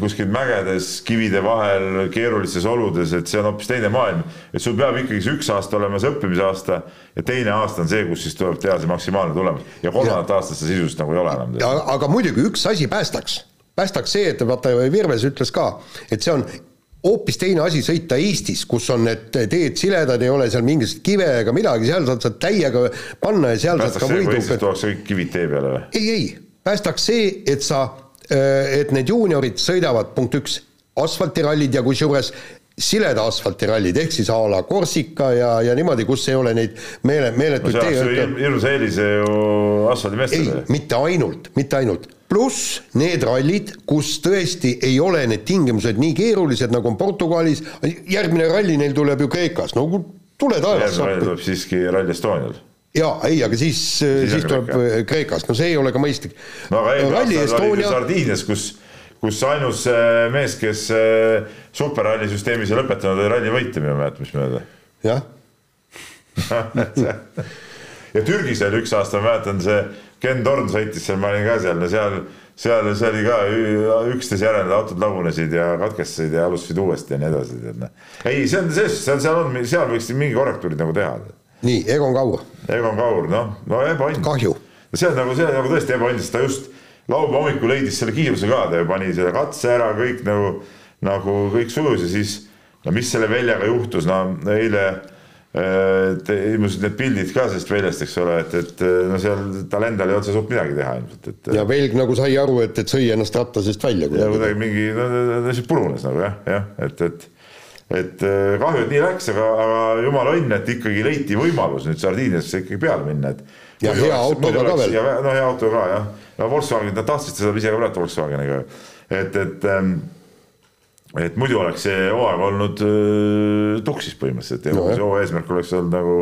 kuskil mägedes, kivide vahel, keerulistes oludes, et see on hoopis teine maailm. et sul peab ikkagi see üks aasta olema see õppimisaasta ja teine aasta on see, kus siis tuleb teha see maksimaalne tulemus ja kolmandat aastat seda sisust nagu ei ole enam. aga muidugi üks asi päästaks, päästaks see, et vaata, Virves ütles ka, et see on hoopis teine asi sõita Eestis, kus on need teed siledad, ei ole seal mingit kive ega midagi, seal saad sa täiega panna ja seal päästaks saad ka võidu. Tuuakse kõik kivid tee peale või? ei, ei, päästaks see, et sa et need juuniorid sõidavad, punkt üks, asfaltirallid ja kusjuures sileda asfaltirallid ehk siis a la Korsika ja, ja niimoodi, kus ei ole neid meele, meeletuid no ju hirmus eelis ju asfaldimeestele. ei, mitte ainult, mitte ainult. pluss need rallid, kus tõesti ei ole need tingimused nii keerulised, nagu on Portugalis, järgmine ralli neil tuleb ju Kreekas, no tule taevas järgmine ralli tuleb siiski Rally Estonial. jaa, ei, aga siis, siis, siis tuleb äh, Kreekas, no see ei ole ka mõistlik. no aga eelmine aasta oli Estonia, Sardiinias, kus, kus ainus äh, mees, kes äh, superralli süsteemis ei lõpetanud, oli ralli võitja minu mäletamist mööda. jah, ja Türgis oli üks aasta, ma mäletan, see Ken Torn sõitis seal, ma olin ka seal, no seal, seal, see oli ka üksteise järel autod lagunesid ja katkestasid ja alustasid uuesti ja nii edasi, tead noh. ei, see on see, seal, seal on, seal võiks mingi korrektuurid nagu teha. nii, Egon Kaur, Egon Kaur, noh, no ebaõnn. kahju. see on nagu, see on nagu tõesti ebaõnn, sest ta just laupäeva hommikul leidis selle kiiruse ka, ta ju pani selle katse ära, kõik nagu, nagu kõik sujus ja siis no mis selle väljaga juhtus, no eile äh, ilmusid need pildid ka sellest väljast, eks ole, et, et no seal tal endal ei olnud seal suurt midagi teha ilmselt, et ja Velg nagu sai aru, et, et sõi ennast ratta seest välja ja kuidagi mingi, no ta lihtsalt purunes nagu jah, jah, et, et et äh, kahju, et nii läks, aga, aga jumala õnn, et ikkagi leiti võimalus nüüd Sardiiniasse ikkagi peale minna, et Ja hea autoga ka veel. no hea auto ka jah, no Volkswagen, nad tahtsid seda ise ka praegu Volkswageniga, et, et ähm, et muidu oleks see hooaeg olnud äh, tuksis põhimõtteliselt ja No see hooaja eesmärk oleks olnud nagu,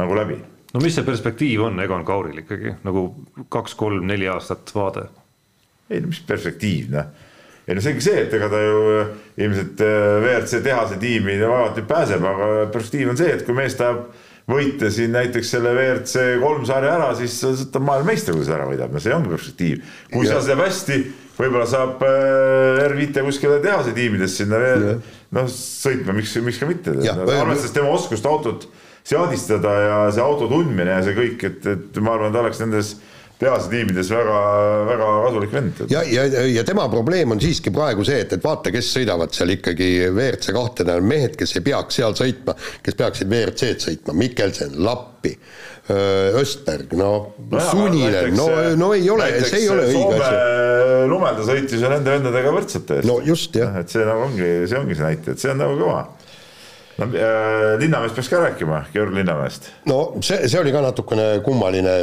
nagu läbi. No mis see perspektiiv on Egon Kauril ikkagi? Nagu kaks-kolm-neli aastat vaade? ei no mis perspektiiv noh, ei no seegi see, et ega ta ju äh, ilmselt äh, WRC tehase tiimi vaevalt nüüd pääseb, aga perspektiiv on see, et kui mees tahab võita siin näiteks selle WRC kolm sarja ära, siis ta on maailmameistri, kui ta ära võidab, no see ongi perspektiiv. kui Jah. seal läheb hästi, võib-olla saab äh, R5 kuskile tehase tiimides sinna veel noh sõitma, miks, miks ka mitte, arvestades tema oskust autot seadistada ja see auto tundmine ja see kõik, et, et ma arvan, ta oleks nendes tehase tiimides väga, väga kasulik vend. ja, ja, ja tema probleem on siiski praegu see, et, et vaata, kes sõidavad seal ikkagi WRC kahte, need on mehed, kes ei peaks seal sõitma, kes peaksid WRC-d sõitma, Mikkelsen, Lappi, Östberg, no Suninen, no, no ei ole, see ei ole õige asi. Soome lumel ta sõitis ju nende vendadega võrdsete eest. no just jah, et see nagu ongi, see ongi see näite, et see on nagu kõva. No äh, Linnamäest peaks ka rääkima, Georg Linnamäest. no see, see oli ka natukene kummaline,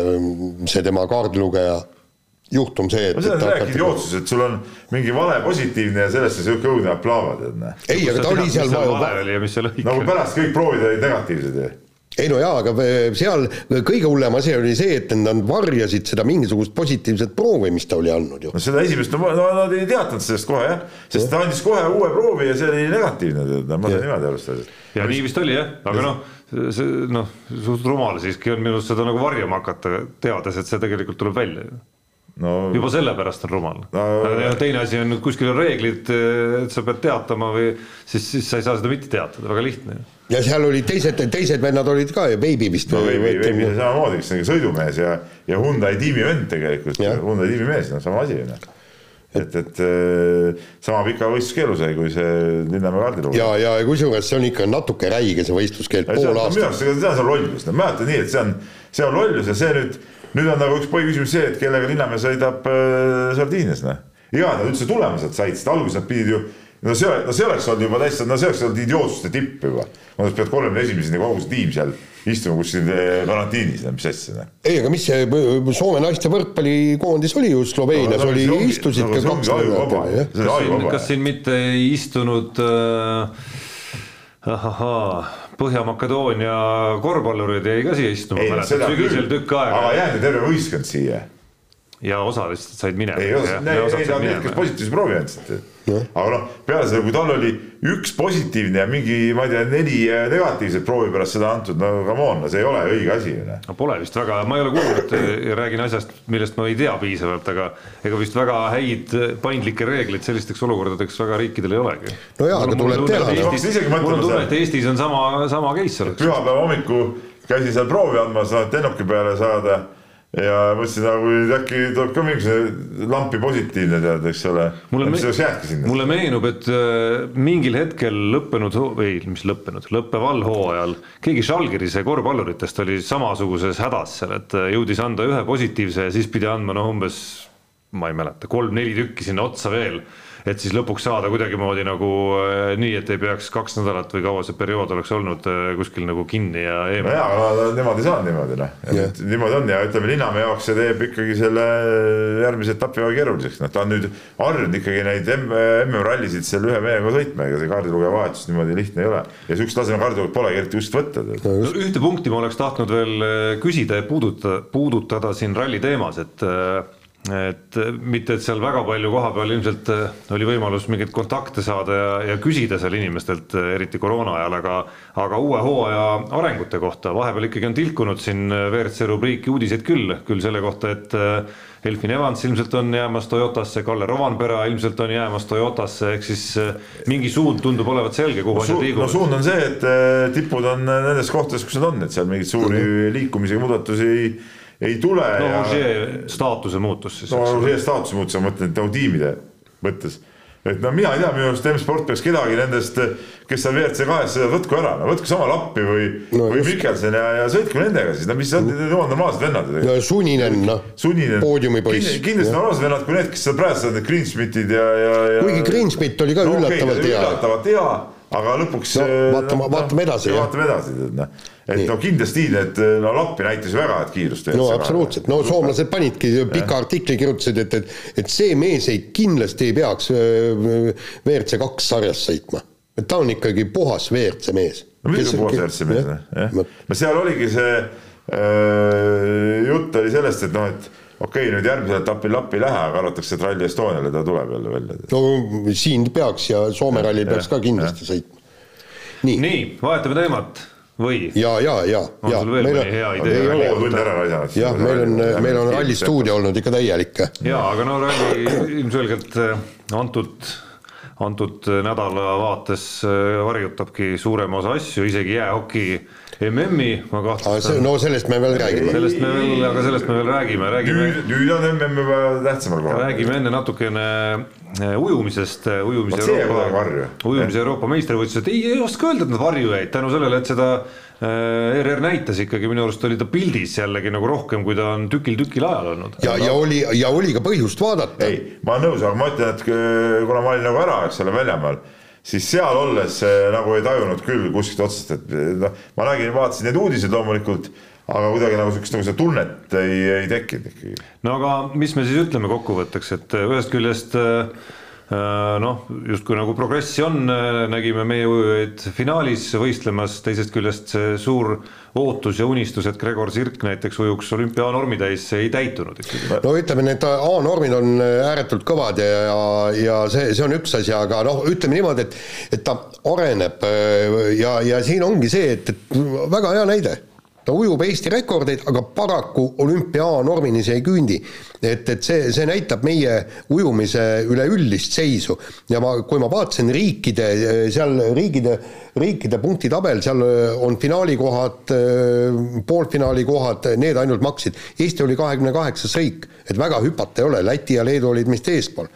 see tema kaardilugeja juhtum, see, et no see on et rääkinud jootsus, et sul on mingi vale positiivne ja sellesse sihuke õudne aplaava, tead näe. ei, aga ta oli seal vale oli ja mis seal õige nagu pärast kõik proovid olid negatiivsed ju. Ei no jaa, aga seal kõige hullem asi oli see, et nad varjasid seda mingisugust positiivset proovi, mis ta oli andnud ju. no seda esimest, no nad ei teatanud sellest kohe jah, sest ta andis kohe uue proovi ja see oli negatiivne, tead, ma sain niimoodi aru sellest. ja nii vist oli jah, aga noh, see noh, suht rumal siiski on minu arust seda nagu varjama hakata, teades, et see tegelikult tuleb välja ju. no juba sellepärast on rumal No- no,. teine asi on kuskil on reeglid, et sa pead teatama või siis, siis sa ei saa seda mitte teatada, väga lihtne ju. Ja seal olid teised, teised vennad olid ka ju, Baby vist no veebi, veebi või? samamoodi, kes on sõidumees ja, ja Hyundai tiimi vend tegelikult. Hyundai tiimi mees, no sama asi ju noh. et, et äh, sama pika võistluskeelu sai, kui see Linnamäe kaardilugu. ja, ja kusjuures see on ikka natuke räige, see võistluskeeld, pool on minu aastat. arust, see on on lollus, no mäletan nii, et see on, see on lollus ja see nüüd, nüüd on nagu üks põhiküsimus see, et kellega Linnamäe sõidab äh, Sardiinias noh. ja nad üldse tulema sealt said, sest alguses nad pidid ju no see, no see oleks olnud juba täitsa, no see oleks olnud idiootsuste tipp juba. no sa pead kolmekümne esimeseni kogu see tiim seal istuma kuskil eh, karantiinis, mis asja noh. ei, aga mis see Soome naiste võrkpallikoondis oli ju? Sloveenias oli, istusid ka kaks nädalat kas. siin mitte ei istunud äh, ahahaa, Põhja-Makedoonia korvpallurid jäi ka siia istuma, ei, mäletad? sügisel tükk aga aega. Jäänud ju terve võistkond siia ja osa lihtsalt said minema. ei, ei, ei, ta on need, kes positiivse proovi andsid. aga noh, peale seda, kui tal oli üks positiivne ja mingi, ma ei tea, neli äh, negatiivset proovi pärast seda antud, no come on, no see ei ole õige asi ju no pole vist väga, ma ei ole kuulnud ja räägin asjast, millest ma ei tea piisavalt, aga ega vist väga häid paindlikke reegleid sellisteks olukordadeks väga riikidel ei olegi. No jaa, aga tuleb teha. Hakkasin isegi mõtlema mul on tunne, et Eestis on sama, sama case oleks. pühapäeva hommikul käisin seal proovi andmas, et lennuki peale saada ja mõtlesin nagu äkki tuleb ka mingisugune lampi positiivne tead, eks ole. mulle meenub, et äh, mingil hetkel lõppenud, või mis lõppenud, lõppeval hooajal keegi Žalgirise korvpalluritest oli samasuguses hädas seal, et äh, jõudis anda ühe positiivse ja siis pidi andma noh, umbes ma ei mäleta, kolm-neli tükki sinna otsa veel. Et siis lõpuks saada kuidagimoodi nagu äh, nii, et ei peaks kaks nädalat või kaua see periood oleks olnud äh, kuskil nagu kinni ja no eemal. jaa, aga nemad ei saanud niimoodi noh, Jah. niimoodi on ja ütleme Linnamäe jaoks see teeb ikkagi selle järgmise etapi väga keeruliseks, noh ta on nüüd harjunud ikkagi neid MM-rallisid seal ühe mehega sõitma, ega see kaardilugeja vahetus niimoodi lihtne ei ole. ja sihukest taseme kaardilugejat polegi eriti just võtta. No ühte punkti ma oleks tahtnud veel äh, küsida ja puudutada, puudutada siin ralli teemas, et et mitte, et seal väga palju koha peal ilmselt äh, oli võimalus mingeid kontakte saada ja, ja küsida seal inimestelt, eriti koroona ajal, aga aga uue hooaja arengute kohta vahepeal ikkagi on tilkunud siin WRC rubriiki uudiseid küll, küll selle kohta, et Elfin Evans ilmselt on jäämas Toyotasse, Kalle Rovanpera ilmselt on jäämas Toyotasse, ehk siis mingi suund tundub olevat selge, kuhu asjad no liiguvad. suund on see, et tipud on nendes kohtades, kus nad on, et seal mingeid suuri liikumisi ega muudatusi ei, ei tule no ja staatuse muutus siis. no see staatuse muutus, ma mõtlen, et nagu tiimide mõttes. et no mina ei tea, minu arust M-sport peaks kedagi nendest, kes seal WRC kahes sõidavad, võtku ära, no võtku Samal appi või No või. Mikkelson ja, ja sõitku nendega siis, no mis on, need on normaalsed vennad no Suninen, noh, sunnine. poodiumipoiss. kindlasti normaalsed vennad kui need, kes seal praegu saavad, need Greensmithid ja, ja, ja. kuigi Greensmith oli ka No üllatavalt ta oli hea. üllatavalt hea, aga lõpuks. No vaatame- vaatame edasi, vaatame edasi, tead noh. Et Nii. no kindlasti need, no Lappi näitas ju väga head kiirust. no absoluutselt, no soomlased panidki pika artikli kirjutasid, et, et, et see mees ei kindlasti ei peaks WRC kaks sarjas sõitma. et ta on ikkagi puhas WRC mees. no muidugi puhas WRC mees, jah. no seal oligi see äh, jutt oli sellest, et noh, et okei okay,, nüüd järgmisel etapil Lappi ei lähe, aga arvatakse, et Rally Estoniale ta tuleb jälle välja. no siin peaks ja Soome rallil peaks ka kindlasti sõitma. nii, nii., nii, vahetame teemat või? ja, ja, ja, On ja sul veel mõni hea idee? ei ole jah, meil on, meil on rallistuudio olnud ikka täielik. jaa, aga no ralli ilmselgelt äh, antud, antud nädalavaates äh, varjutabki suurema osa asju, isegi jäähoki MM-i ma kahtlustan. no sellest me veel räägime. sellest me veel, aga sellest me veel räägime, räägime nüüd, on MM juba tähtsamal kohal. räägime enne natukene ujumisest, ujumise Vot see varju. ujumise Euroopa meistrivõistlused, ei, ei oska öelda, et nad varju jäid tänu sellele, et seda äh, ERR näitas ikkagi, minu arust oli ta pildis jällegi nagu rohkem, kui ta on tükil-tükil ajal olnud. ja, ja oli, ja oli ka põhjust vaadata. ei, ma olen nõus, aga ma ütlen, et äh, kuna ma olin nagu ära, eks ole, väljamaal, siis seal olles äh, nagu ei tajunud küll kuskilt otsast, et äh, noh, ma nägin, vaatasin neid uudiseid loomulikult, aga kuidagi nagu siukest nagu seda tunnet ei, ei tekkinud ikkagi. no aga mis me siis ütleme kokkuvõtteks, et äh, ühest küljest äh, äh, noh, justkui nagu progressi on, nägime meie ujujaid finaalis võistlemas, teisest küljest see suur ootus ja unistus, et Gregor Sirk näiteks ujuks olümpianormi täis, ei täitunud ikkagi. no ütleme, need A-normid on ääretult kõvad ja, ja, see, see on üks asi, aga noh, ütleme niimoodi, et et ta areneb ja, ja siin ongi see, et, et väga hea näide ta ujub Eesti rekordeid, aga paraku olümpia A-normini see ei küündi. et, et see, see näitab meie ujumise üleüldist seisu ja ma, kui ma vaatasin riikide, seal riikide, riikide punktitabel, seal on finaalikohad, poolfinaali kohad, need ainult maksid. Eesti oli kahekümne kaheksas riik, et väga hüpata ei ole, Läti ja Leedu olid meist eespool.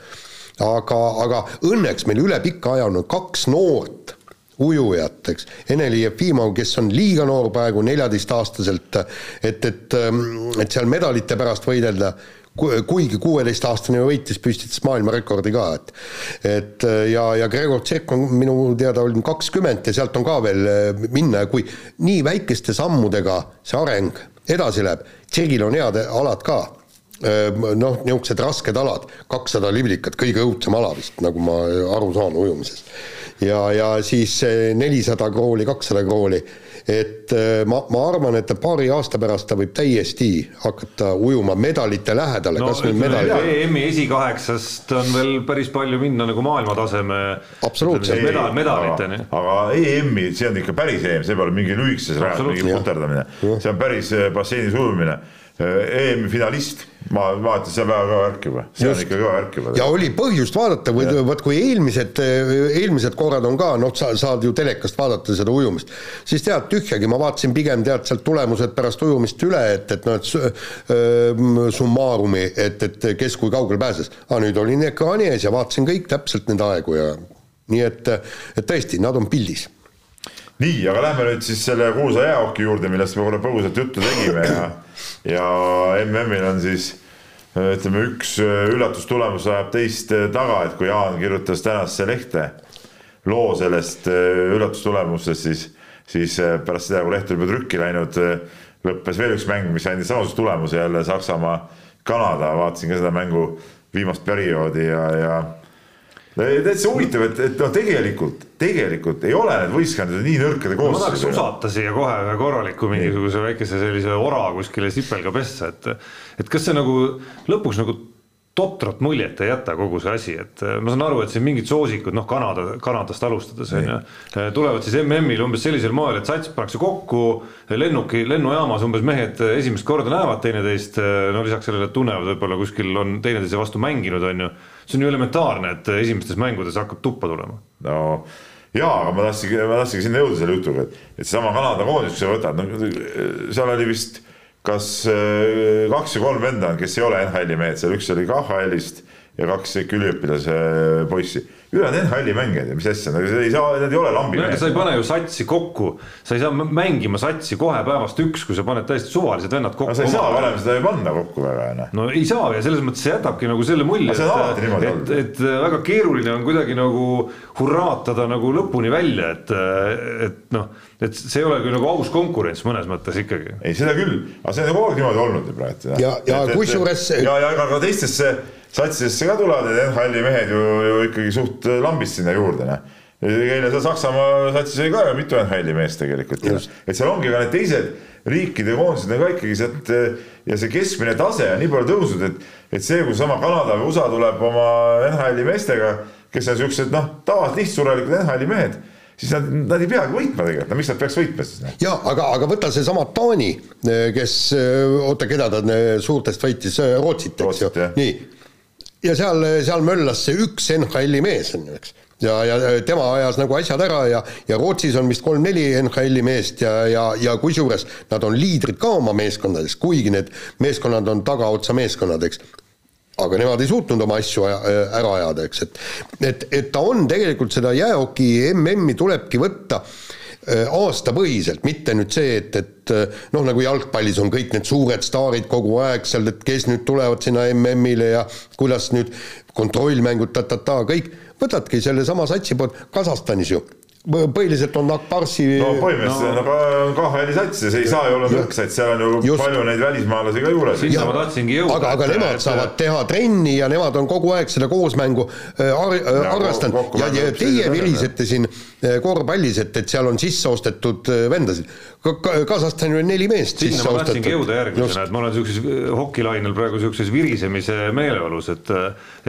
aga, aga õnneks meil üle pika aja on kaks noort ujujat, eks, Ene-Li Jefimov, kes on liiga noor praegu neljateistaastaselt, et, et, et seal medalite pärast võidelda, kuigi kuueteistaastane võitis, püstitas maailmarekordi ka, et et ja, ja Gregor Tšerk on minu teada olnud kakskümmend ja sealt on ka veel minna ja kui nii väikeste sammudega see areng edasi läheb, Tšergil on head alad ka noh, niisugused rasked alad, kakssada liblikat, kõige õudsem ala vist, nagu ma aru saan ujumises. ja, ja siis nelisada krooli, kakssada krooli, et ma, ma arvan, et paari aasta pärast ta võib täiesti hakata ujuma medalite lähedale no kas nüüd medali, EM-i esikaheksast on veel päris palju minna nagu maailmataseme Absoluutselt. medal, medaliteni. aga EM-i, see on ikka päris EM, see pole mingi lühikeses rajas mingi puterdamine, see on päris eh, basseinis ujumine. EM-i finalist, ma vaatasin, see on väga kõva värk juba, see on Just. ikka kõva värk juba. ja oli põhjust vaadata või vot kui eelmised, eelmised korrad on ka, noh, sa saad ju telekast vaadata seda ujumist, siis tead tühjagi, ma vaatasin pigem tead sealt tulemused pärast ujumist üle, et, et noh, et su- öö, summarumi, et, et kes kui kaugele pääses. aga nüüd olin ekraani ees ja vaatasin kõik täpselt neid aegu ja nii et, et tõesti, nad on pildis. nii, aga lähme nüüd siis selle kuulsa jäähoki juurde, millest me korra põgusalt juttu tegime ja, ja MM-il on siis ütleme, üks äh, üllatustulemus ajab teist äh, taga, et kui Jaan kirjutas tänasesse lehte loo sellest üllatustulemusest, siis, siis pärast seda, kui leht oli juba trükki läinud, lõppes veel üks mäng, mis andis samasuguse tulemuse jälle Saksamaa, Kanada, vaatasin ka seda mängu viimast perioodi ja, ja täitsa huvitav, et, et noh, tegelikult, tegelikult ei ole need võistkondade nii nõrkade koosseisudega. ma tahaks usata siia kohe ühe korraliku mingisuguse väikese sellise ora kuskile sipelga pessa, et, et kas see nagu lõpuks nagu totrat muljet ei jäta kogu see asi, et äh, ma saan aru, et siin mingid soosikud, noh, Kanada, Kanadast alustades on ju, äh, tulevad siis MM-il umbes sellisel moel, et sats pannakse kokku lennuki, lennujaamas umbes mehed esimest korda näevad teineteist, no lisaks sellele, et tunnevad, võib-olla kuskil on teineteise vastu mänginud, on ju. See on ju elementaarne, et esimestes mängudes hakkab tuppa tulema. no jaa, aga ma tahtsingi, ma tahtsingi sinna jõuda selle jutuga, et, et seesama Kanada koondis, kui sa võtad, no seal oli vist kas äh, kaks või kolm venda kes ei ole NHL-i mehed, seal üks oli KHL-ist ja kaks ikka üliõpilase poissi ülejäänud NHL-i mängijad ja mis asja, nad ei saa, nad ei ole lambi mehed. sa ei pane ju satsi kokku, sa ei saa mängima satsi kohe päevast üks, kui sa paned täiesti suvalised vennad kokku. sa ei saa varem seda ju panna kokku väga onju. no ei saa ja selles mõttes see jätabki nagu selle mulje, et, et, et väga keeruline on kuidagi nagu hurraatada nagu lõpuni välja, et, et noh, et see ei ole küll nagu aus konkurents mõnes mõttes ikkagi. ei, seda küll, aga see on kogu aeg niimoodi olnud ju praegu. ja, ja kusjuures. ja, ja ka teistesse satsidesse ka tulevad need NHL-i mehed ju, ju ikkagi suht lambist sinna juurde, noh. eile seal Saksamaa satsis oli ka ju mitu NHL-i meest tegelikult, et seal ongi ka need teised riikide koondised on ka ikkagi sealt ja see keskmine tase on nii palju tõusnud, et, et see, kui sama Kanada või USA tuleb oma NHL-i meestega, kes on siuksed noh, tavalised lihtsurelikud NHL-i mehed siis nad, nad ei peagi võitma tegelikult, no miks nad peaks võitma siis? ja aga, aga võta seesama Taani, kes, oota, keda ta suurtest võitis, Rootsit, eks ju, nii ja seal, seal möllas see üks NHL-i mees, on ju, eks. ja, ja tema ajas nagu asjad ära ja, ja Rootsis on vist kolm-neli NHL-i meest ja, ja, ja kusjuures nad on liidrid ka oma meeskondades, kuigi need meeskonnad on tagaotsa meeskonnad, eks aga nemad ei suutnud oma asju ära ajada, eks, et et, et ta on tegelikult seda jäähoki MM-i tulebki võtta äh, aastapõhiselt, mitte nüüd see, et, et eh, noh, nagu jalgpallis on kõik need suured staarid kogu aeg seal, et kes nüüd tulevad sinna MM-ile ja kuidas nüüd kontrollmängud ta-ta-ta, kõik, võtadki sellesama satsi poolt, Kasahstanis ju põhiliselt on Akbarsi no põhimõtteliselt no. on KHL-i sats ja see ei saa ju olla nõrk sats, seal on ju Just. palju neid välismaalasi ka juures. sinna ma tahtsingi jõuda. aga, aga nemad et... saavad teha trenni ja nemad on kogu aeg seda koosmängu äh, ar äh, arvestanud ja, ja teie virisete siin äh, korvpallis, et, et seal on sisse ostetud vendasid. Kasahstani on neli meest sinna sisse ostetud. sinna ma tahtsingi jõuda järgmisena, et ma olen niisuguses hokilainel praegu niisuguses virisemise meeleolus, et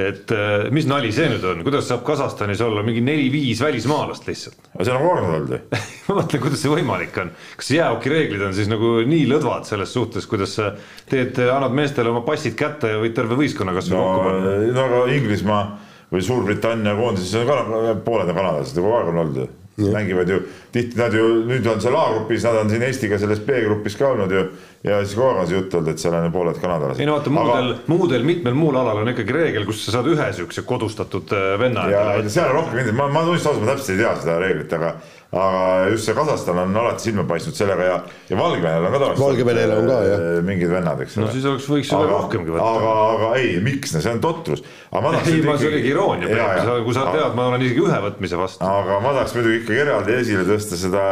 et mis nali see nüüd on, kuidas saab Kasahstanis olla mingi neli-viis välismaalast lihtsalt? aga see on aeg olnud ju ma mõtlen, kuidas see võimalik on, kas jäähoki reeglid on siis nagu nii lõdvad selles suhtes, kuidas sa teed, annad meestele oma passid kätte ja võid terve võistkonna kasvõi no, kokku panna? no aga Inglismaa või Suurbritannia koondises on ka pooled on kanadlased, kogu aeg on olnud ju mängivad ju tihti, nad ju nüüd on seal A-grupis, nad on siin Eestiga selles B-grupis ka olnud ju ja siis kogu aeg on see jutt olnud, et seal on pooled kanadalased. ei no vaata muudel Aga..., muudel mitmel muul alal on ikkagi reegel, kus sa saad ühe siukse kodustatud äh, venna. ja seal on rohkem ma, ma tunnistan ausalt, ma täpselt ei tea seda reeglit, aga aga just see Kasahstan on alati silma paistnud sellega ja, ja Valgevenel on ka tavaliselt. Valgevenel on ka jah. Äh, mingid vennad, eks ole. no siis oleks, võiks ju veel rohkemgi võtta. aga, aga ei, miks, see on totrus. ei, ma, see oligi iroonia, kui sa tead, ma olen isegi ühe võtmise vastu. aga ma tahaks muidugi ikkagi eraldi esile tõsta seda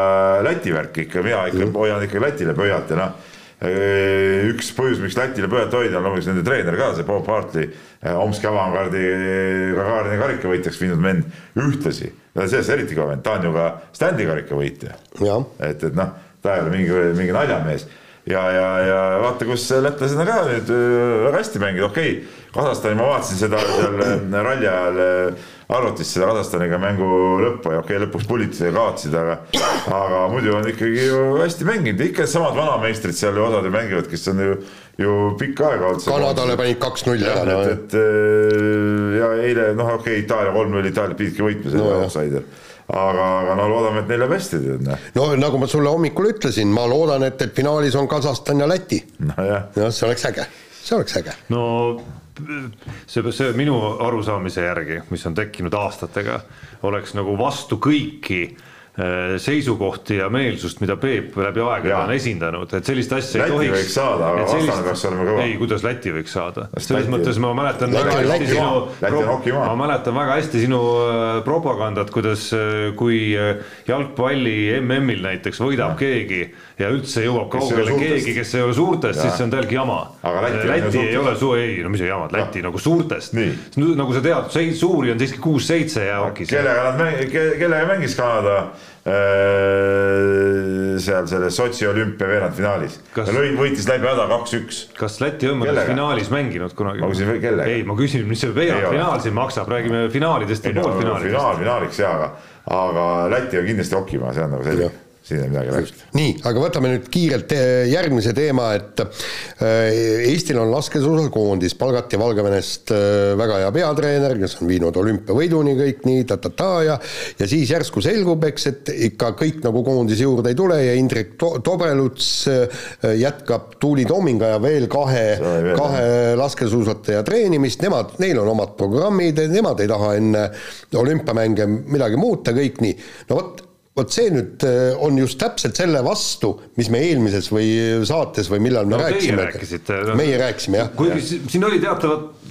Läti värki ikka, mina ikka mm. hoian ikka Lätile pöialt ja noh äh, üks põhjus, miks Lätile pöialt hoida, on loomulikult nende treener ka, see Bob Hartley, äh, Omski avangardi Gagarini karikavõitjaks viinud vend ühtlasi sellest eriti kõva vend, ta on ju ka standi karikavõitja. et, et noh, ta ei ole mingi, mingi naljamees. Ja, ja, ja vaata, kus lätlased on ka nüüd väga hästi mänginud, okei okay,, Kasahstani ma vaatasin seda seal äh, ralli ajal äh, arvutis seda Kasahstaniga mängu lõppu ja okei okay,, lõpuks pulitasid ja kaotasid, aga aga muidu on ikkagi ju hästi mänginud, ikka samad vanameistrid seal ju osad ju mängivad, kes on ju ju pikka aega olnud. Kanadale panid kaks-null ära. et, et äh, ja eile noh, okei okay,, Itaalia kolm-null, Itaalia pididki võitma selle no, outsider aga, aga no loodame, et neil läheb hästi tead noh. no nagu ma sulle hommikul ütlesin, ma loodan, et, et finaalis on Kasahstan ja Läti. nojah. noh, see oleks äge, see oleks äge. no see, see minu arusaamise järgi, mis on tekkinud aastatega, oleks nagu vastu kõiki äh, seisukohti ja meelsust, mida Peep läbi aegade on esindanud, et sellist asja Läti ei tohiks. võiks saada, aga sellist- vastane peaks olema kõva. ei, kuidas Läti võiks saada, selles Läti- mõttes ma mäletan Läti väga on hästi Läti sinu. Läti hokimaa. ma mäletan väga hästi sinu äh, propagandat, kuidas, äh, kui äh, jalgpalli MM-il näiteks võidab keegi ja üldse jõuab ei kaugele keegi, kes ei ole suurtest, siis see on täielgi jama. Aga Läti Läti ei ole suu-, ei no mis jamad, Läti nagu suurtest. Nagu sa tead, suuri on siiski kuus-seitse jäävadki seal. kellega nad mäng-, kellega mängis Kanada äh, seal selles Sotši olümpia veerandfinaalis Kas- ja võitis läbi häda kaks-üks. kas Läti on mõnes finaalis mänginud kunagi? Ma küsin, kellega? ei, ma küsin, mis see Ei veerandfinaal siin maksab, räägime finaalidest ja poolfinaalidest. finaal, finaaliks jaa, aga, aga Läti on kindlasti hokimaa, see on nagu selge, siin ei ole midagi rääkida. nii, aga võtame nüüd kiirelt eh, järgmise teema, et eh, Eestil on laskesuusakoondis, palgati Valgevenest eh, väga hea peatreener, kes on viinud olümpiavõiduni kõik nii ta-ta-ta ja ja siis järsku selgub, eks, et ikka kõik nagu koondise juurde ei tule ja Indrek To- Tobreluts jätkab Tuuli Toominga ja veel kahe kahe laskesuusataja treenimist, nemad, neil on omad programmid, nemad ei taha enne olümpiamänge midagi muuta, kõik nii, no vot vot see nüüd äh, on just täpselt selle vastu, mis me eelmises või saates või millal me no rääkisime. rääkisite. meie rääkisime jah. kuigi si- siin oli teatavat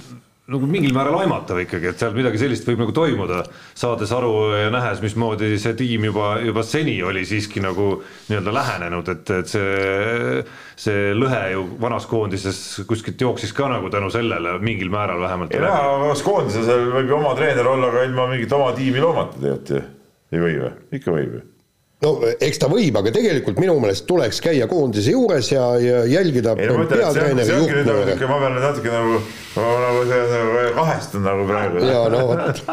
nagu mingil määral aimatav ikkagi, et seal midagi sellist võib nagu toimuda, saades aru ja nähes, mismoodi see tiim juba, juba seni oli siiski nagu nii-öelda lähenenud, et, et see, see lõhe ju vanas koondises kuskilt jooksis ka nagu tänu sellele mingil määral vähemalt ei no aga kas koondise seal võib ju oma treener olla ka ilma mingit oma tiimi loomata tegelikult ju, ei või või, ikka võib ju. no eks ta võib, aga tegelikult minu meelest tuleks käia koondise juures ja, ja jälgida ei no ma ütlen, et see on, peatreeneri see ongi nüüd nagu siuke, ma pean nüüd natuke nagu, nagu see nagu kahestun nagu praegu. ja no vot,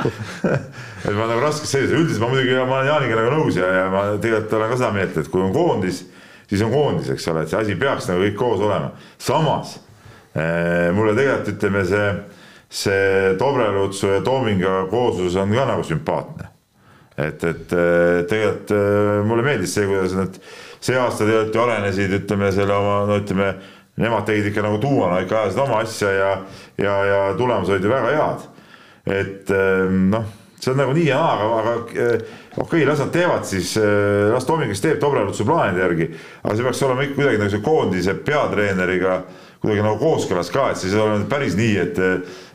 et ma nagu raskes seisus, üldiselt ma muidugi, ma olen Jaaniga nagu nõus ja, ja ma tegelikult olen ka seda meelt, et kui on koondis, siis on koondis, eks ole, et see asi peaks nagu kõik koos olema. samas eh, mulle tegelikult ütleme, see, see Dobrelutsu ja Toominga kooslus on ka nagu sümpaatne. et, et eh, tegelikult eh, mulle meeldis see, kuidas nad see aasta tegelikult ju arenesid, ütleme selle oma, no ütleme, nemad tegid ikka nagu tuumana ikka ajasid oma asja ja, ja, ja tulemused olid ju väga head. Et eh, noh, see on nagu nii ja naa, aga, aga eh, okei okay,, las nad teevad siis, las Tooming, kes teeb Dobrelutsu plaanide järgi, aga see peaks olema ikka kuidagi nagu see koondise peatreeneriga kuidagi nagu kooskõlas ka, et siis ei ole päris nii, et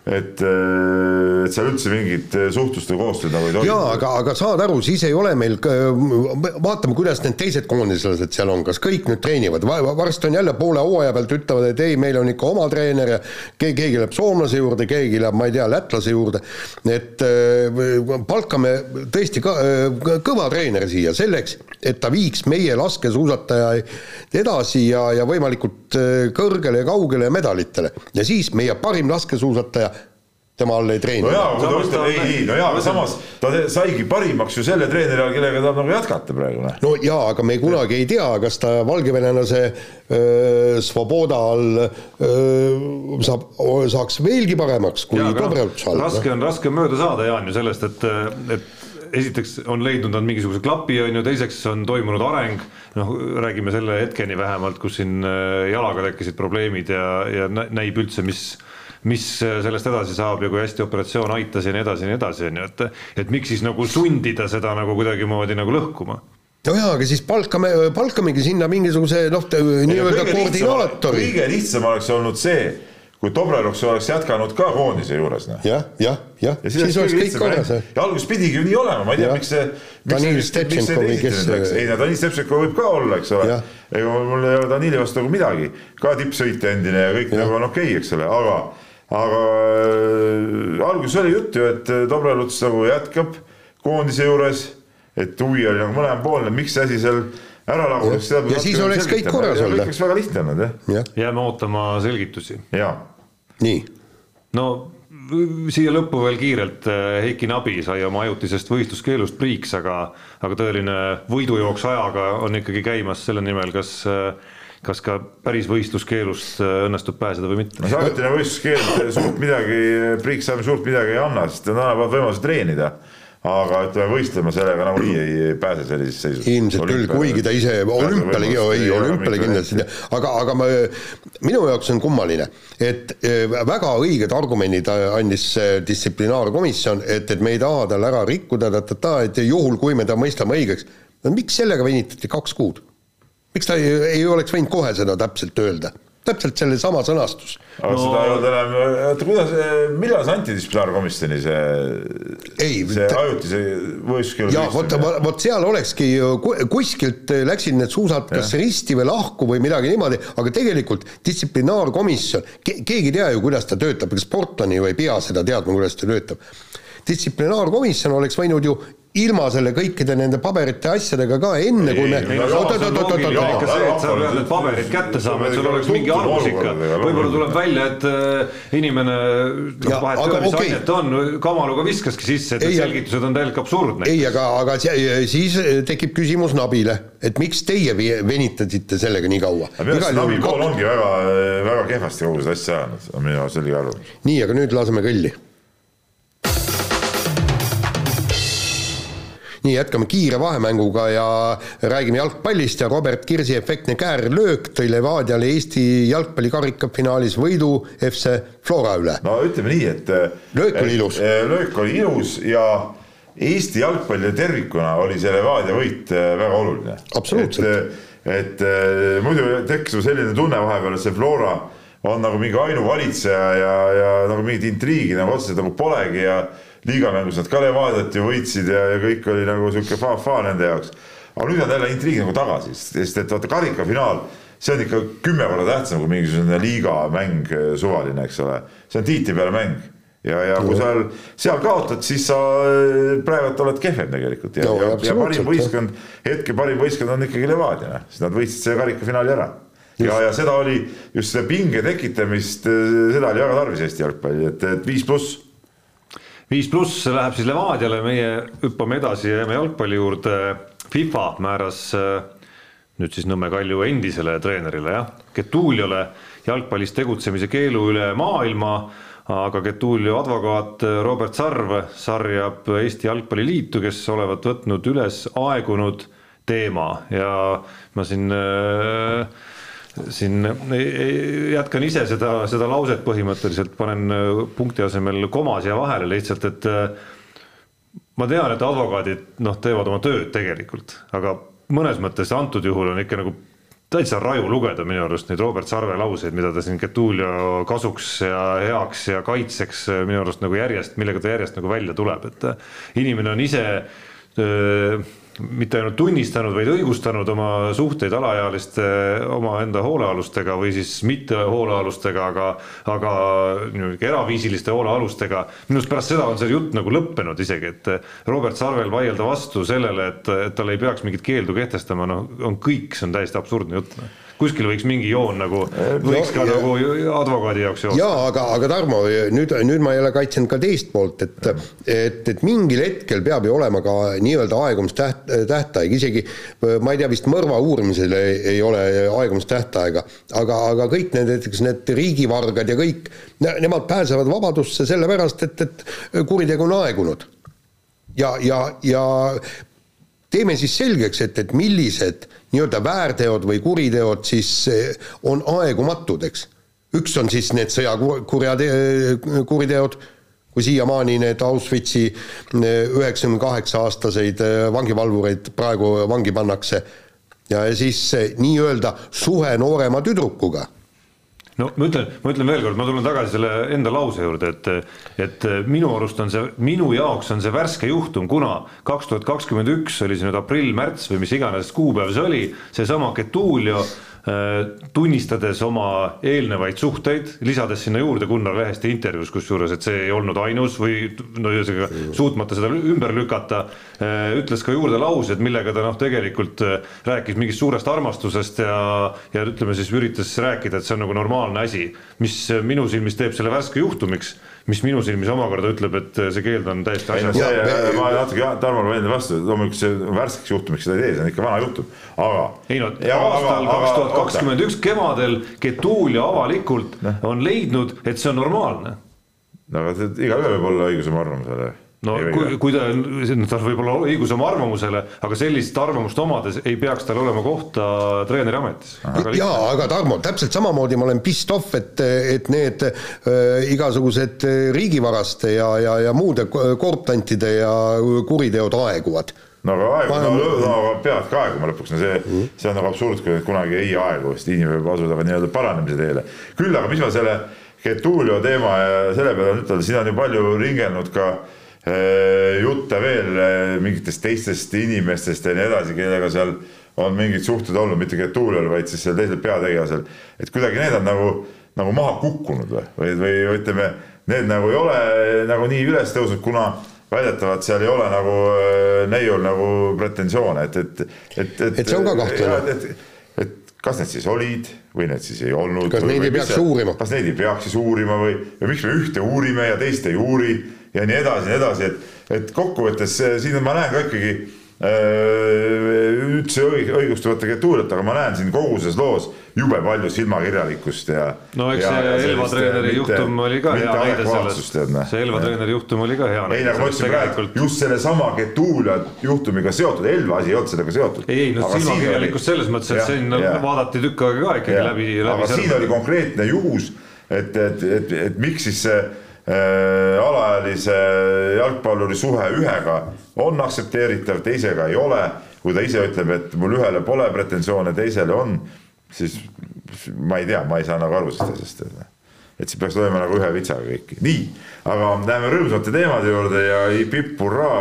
et, et seal üldse mingit suhtlust või koostööd nagu ei toimu. jaa, aga, aga saad aru, siis ei ole meil, vaatame, kuidas need teised koondislased seal on, kas kõik nüüd treenivad, varsti on jälle poole hooaja pealt ütlevad, et ei, meil on ikka oma treener ja keegi, keegi läheb soomlase juurde, keegi läheb, ma ei tea, lätlase juurde, et äh, palkame tõesti ka, äh, kõva treeneri siia selleks, et ta viiks meie laskesuusatajaid edasi ja, ja võimalikult äh, kõrgele ja kaugele ja medalitele. Ja siis meie parim laskesuusataja tema all ei treeni no jaa, kui ta ta on- ei, ei, no jaa, aga samas ta saigi parimaks ju selle treeneri all, kellega tahab nagu jätkata praegu, noh. no jaa, aga me kunagi ei tea, kas ta valgevenelase öö, Svoboda all öö, saab, saaks veelgi paremaks kui Jaa, aga noh, Dobrevtš all. raske on, raske on mööda saada, Jaan, ju sellest, et, et esiteks on leidnud nad mingisuguse klapi, on ju, teiseks on toimunud areng, noh, räägime selle hetkeni vähemalt, kus siin äh, jalaga tekkisid probleemid ja, ja nä- näib üldse, mis mis sellest edasi saab ja kui hästi operatsioon aitas ja nii edasi ja nii edasi, on ju, et et miks siis nagu sundida seda nagu kuidagimoodi nagu lõhkuma? No jaa, aga siis palkame, palkamegi sinna mingisuguse noh, nii-öelda koordinaatori. kõige lihtsam oleks olnud see, kui Dobrelux oleks jätkanud ka koondise juures, noh. jah, jah, jah, ja siis oleks kõige kõik korras. ja alguses pidigi ju nii olema, ma ei tea, miks see. Danil Stevtšenko või kes see- ei no Danil Stevtšenko võib ka olla, eks ole. Ega mul ei ole Danili vastu nagu midagi, ka tippsõitja endine ja kõik nagu on okei okay,, eks ole, aga, aga äh, alguses oli juttu ju, et Dobreluts nagu jätkab koondise juures, et huvi oli nagu mõlemapoolne, miks see asi seal ära lagunes. Ja siis oleks kõik korras olnud. kõik oleks väga lihtne olnud jah, jah, jääme ootama selgitusi ja nii. no siia lõppu veel kiirelt, Heiki Nabi sai oma ajutisest võistluskeelust priiks, aga aga tõeline võidujooks ajaga on ikkagi käimas selle nimel, kas kas ka päris võistluskeelust õnnestub pääseda või mitte no see ajutine võistluskeel suurt midagi, Priit Samm suurt midagi ei anna, sest nad annavad võimaluse treenida. aga ütleme, võistlema sellega nagunii ei pääse sellises seisus. ilmselt küll, kuigi ta ise olümpiale, ei olümpiale kindlasti, aga, aga ma, minu jaoks on kummaline, et väga õiged argumendid andis distsiplinaarkomisjon, et, et me ei taha tal ära rikkuda, et juhul, kui me ta mõistame õigeks, no miks sellega venitati kaks kuud? Miks ta ei, ei oleks võinud kohe seda täpselt öelda? täpselt sellesama sõnastus. aga no, seda ei olnud enam, oota kuidas, millal see antidistsiplinaarkomisjoni see, see ajutise võistluskeelu jaa, vot, vot seal olekski kuskilt läksid need suusad kas ja. risti või lahku või midagi niimoodi, aga tegelikult distsiplinaarkomisjon ke,, keegi ei tea ju, kuidas ta töötab, ega sportlane ju ei pea seda teadma, kuidas ta töötab distsiplinaarkomisjon oleks võinud ju ilma selle kõikide nende paberite asjadega ka enne, kui me. ikka see, et sa pead need paberid kätte saama, et sul oleks mingi alus ikka. võib-olla tuleb välja, et äh, inimene, noh vahet ei ole, mis okay. ta on, kamaluga viskaski sisse, et need selgitused on täielik absurd. ei, aga, aga siis tekib küsimus Nabile, et miks teie venitasite sellega nii kaua. minu arust Nabi pool ongi väga, väga kehvasti kogu seda asja ajanud, on minu selge arvamus. nii, aga nüüd laseme kõlli nii, jätkame kiire vahemänguga ja räägime jalgpallist ja Robert Kirsi efektne käärlöök tõi Levadiale Eesti jalgpalli karikafinaalis võidu FC Flora üle. no ütleme nii, et löök oli ilus. löök oli ilus ja Eesti jalgpallile tervikuna oli see Levadia võit äh, väga oluline. absoluutselt. et, et äh, muidu tekkis ju selline tunne vahepeal, et see Flora on nagu mingi ainuvalitseja ja, ja nagu mingit intriigi nagu otseselt nagu polegi ja liigamängus nad ka Levadiat ju võitsid ja, ja kõik oli nagu sihuke fa-fa nende jaoks. aga nüüd on jälle intriig nagu tagasi, sest et vaata karikafinaal, see on ikka kümme korda tähtsam kui mingisugune liigamäng eh, suvaline, eks ole. see on tiitli peale mäng ja, ja kui sa seal kaotad, siis sa eh, praegu oled kehvem tegelikult ja no,, ja, ja parim võistkond, hetke parim võistkond on ikkagi Levadia, sest nad võitsid selle karikafinaali ära. Ja, ja seda oli just seda pinge tekitamist, eh, seda oli väga tarvis Eesti jalgpalli, et, et viis pluss. Viis pluss läheb siis Levadiale, meie hüppame edasi ja jääme jalgpalli juurde. FIFA määras äh, nüüd siis Nõmme Kalju endisele treenerile jah, Getuliole jalgpallis tegutsemise keelu üle maailma, aga Getulio advokaat Robert Sarv sarjab Eesti Jalgpalliliitu, kes olevat võtnud üles aegunud teema. Ja ma siin äh, siin jätkan ise seda, seda lauset põhimõtteliselt, panen äh, punkti asemel koma siia vahele lihtsalt, et äh, ma tean, et advokaadid noh, teevad oma tööd tegelikult, aga mõnes mõttes antud juhul on ikka nagu täitsa raju lugeda minu arust neid Robert Sarve lauseid, mida ta siin Getulio kasuks ja heaks ja kaitseks äh, minu arust nagu järjest, millega ta järjest nagu välja tuleb, et inimene on ise öö, mitte ainult tunnistanud, vaid õigustanud oma suhteid alaealiste omaenda hoolealustega või siis mitte hoolealustega, aga, aga eraviisiliste hoolealustega. minu arust pärast seda on see jutt nagu lõppenud isegi, et Robert Sarvel vaielda vastu sellele, et, et tal ei peaks mingit keeldu kehtestama, noh, on kõik, see on täiesti absurdne jutt noh kuskil võiks mingi joon nagu, võiks no, ka ja, nagu advokaadi jaoks joosta. jaa, aga, aga Tarmo, nüüd, nüüd ma jälle kaitsen ka teist poolt, et, et, et mingil hetkel peab ju olema ka nii-öelda aegumistäht-, tähtaeg, isegi ma ei tea, vist mõrva uurimisel ei, ei ole aegumistähtaega, aga, aga kõik need, näiteks need riigivargad ja kõik, nemad pääsevad vabadusse sellepärast, et, et kuritegu on aegunud. ja, ja, ja teeme siis selgeks, et, et millised nii-öelda väärteod või kuriteod siis eh, on aegumatud, eks. üks on siis need sõjakurjad, kuriteod, kui siiamaani need Auschwitzi eh, üheksakümne kaheksa aastaseid eh, vangivalvureid praegu vangi pannakse ja siis nii-öelda suhe noorema tüdrukuga no ma ütlen, ma ütlen veelkord, ma tulen tagasi selle enda lause juurde, et, et minu arust on see, minu jaoks on see värske juhtum, kuna kaks tuhat kakskümmend üks oli see nüüd aprill-märts või mis iganes kuupäev see oli, seesama Getulio tunnistades oma eelnevaid suhteid, lisades sinna juurde Gunnar Leheste intervjuus, kusjuures, et see ei olnud ainus või no ühesõnaga suutmata seda ümber lükata, äh, ütles ka juurde laused, millega ta noh, tegelikult äh, rääkis mingist suurest armastusest ja, ja ütleme siis üritas rääkida, et see on nagu normaalne asi, mis minu silmis teeb selle värske juhtumiks mis minu silmis omakorda ütleb, et see keeld on täiesti asjas. ma natuke Tarmole vaidlen vastu, loomulikult see värskeks juhtumiks seda ei tee, see on ikka vana juhtum, aga. ei no aastal kaks tuhat kakskümmend üks kevadel Getulia avalikult on leidnud, et see on normaalne. no aga igaühel võib olla õigus oma arvamusele no ei, kui, kui ta, tal võib olla õigus oma arvamusele, aga sellist arvamust omades ei peaks tal olema kohta treeneri ametis. jaa, aga Tarmo, täpselt samamoodi ma olen pissed off, et, et need äh, igasugused riigivaraste ja, ja, ja muude korruptantide ja kuriteod aeguvad no aga aegu, no, no peavad ka aeguma lõpuks, no see, Mhm. see on nagu absurd, kui kunagi ei aegu, sest inimene peab asuda nii-öelda paranemise teele. küll aga mis ma selle Getulio teema ja selle peale ütelda, siin on ju palju ringelnud ka eh, jutte veel eh, mingitest teistest inimestest ja nii edasi, kellega seal on mingid suhted olnud, mitte Getuliol, vaid siis seal teisel peategelasel. et kuidagi need on nagu, nagu maha kukkunud või, või, või ütleme, need nagu ei ole nagu nii üles tõusnud, kuna väidetavalt seal ei ole nagu äh, neiul nagu pretensioone, et, et, et, et. Et see on ka kahtlane. et, kas need siis olid või need siis ei olnud. Kas neid ei peaks uurima? kas neid ei peaks siis uurima või, või miks me ühte uurime ja teist ei uuri ja nii edasi, nii edasi, et, et kokkuvõttes eh, siin ma näen ka ikkagi äh, üldse õig, õigust võtta Getuliat, aga ma näen siin kogu selles loos jube palju silmakirjalikkust ja. no eks see Elva treeneri juhtum oli ka hea näide sellest, see Elva treeneri juhtum oli ka hea ei, näide nagu ma ütlesin praegu, just sellesama Getulia juhtumiga seotud, Elva asi ei olnud sellega seotud. ei, ei no silmakirjalikkus selles mõttes, et siin vaadati tükk aega ka ikkagi ja. läbi, läbi. aga siin oli konkreetne juhus, et, et, et, et miks siis see alaealise jalgpalluri suhe ühega on aktsepteeritav, teisega ei ole. kui ta ise ütleb, et mul ühele pole pretensioone, teisele on, siis ma ei tea, ma ei saa nagu aru sellest asjast et siis peaks lööma nagu ühe vitsaga kõiki. nii, aga läheme rõõmsate teemade juurde ja pipp hurraa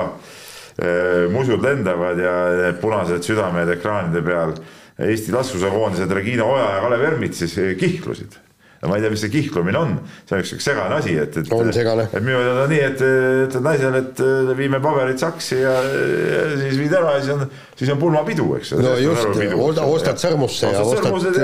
eh,. musud lendavad ja punased südamed ekraanide peal. Eesti laskusuusakoondised Regina Oja ja Kalev Ermits siis kihlusid no ma ei tea, mis see kihlumine on, see on üks üks segane asi, et, et. on segane. et minu teada on nii, et ütled naisele, et viime paberid saksi ja, ja siis viid ära ja siis on, siis on pulmapidu, eks. no just, ostad sõrmusse ja ostad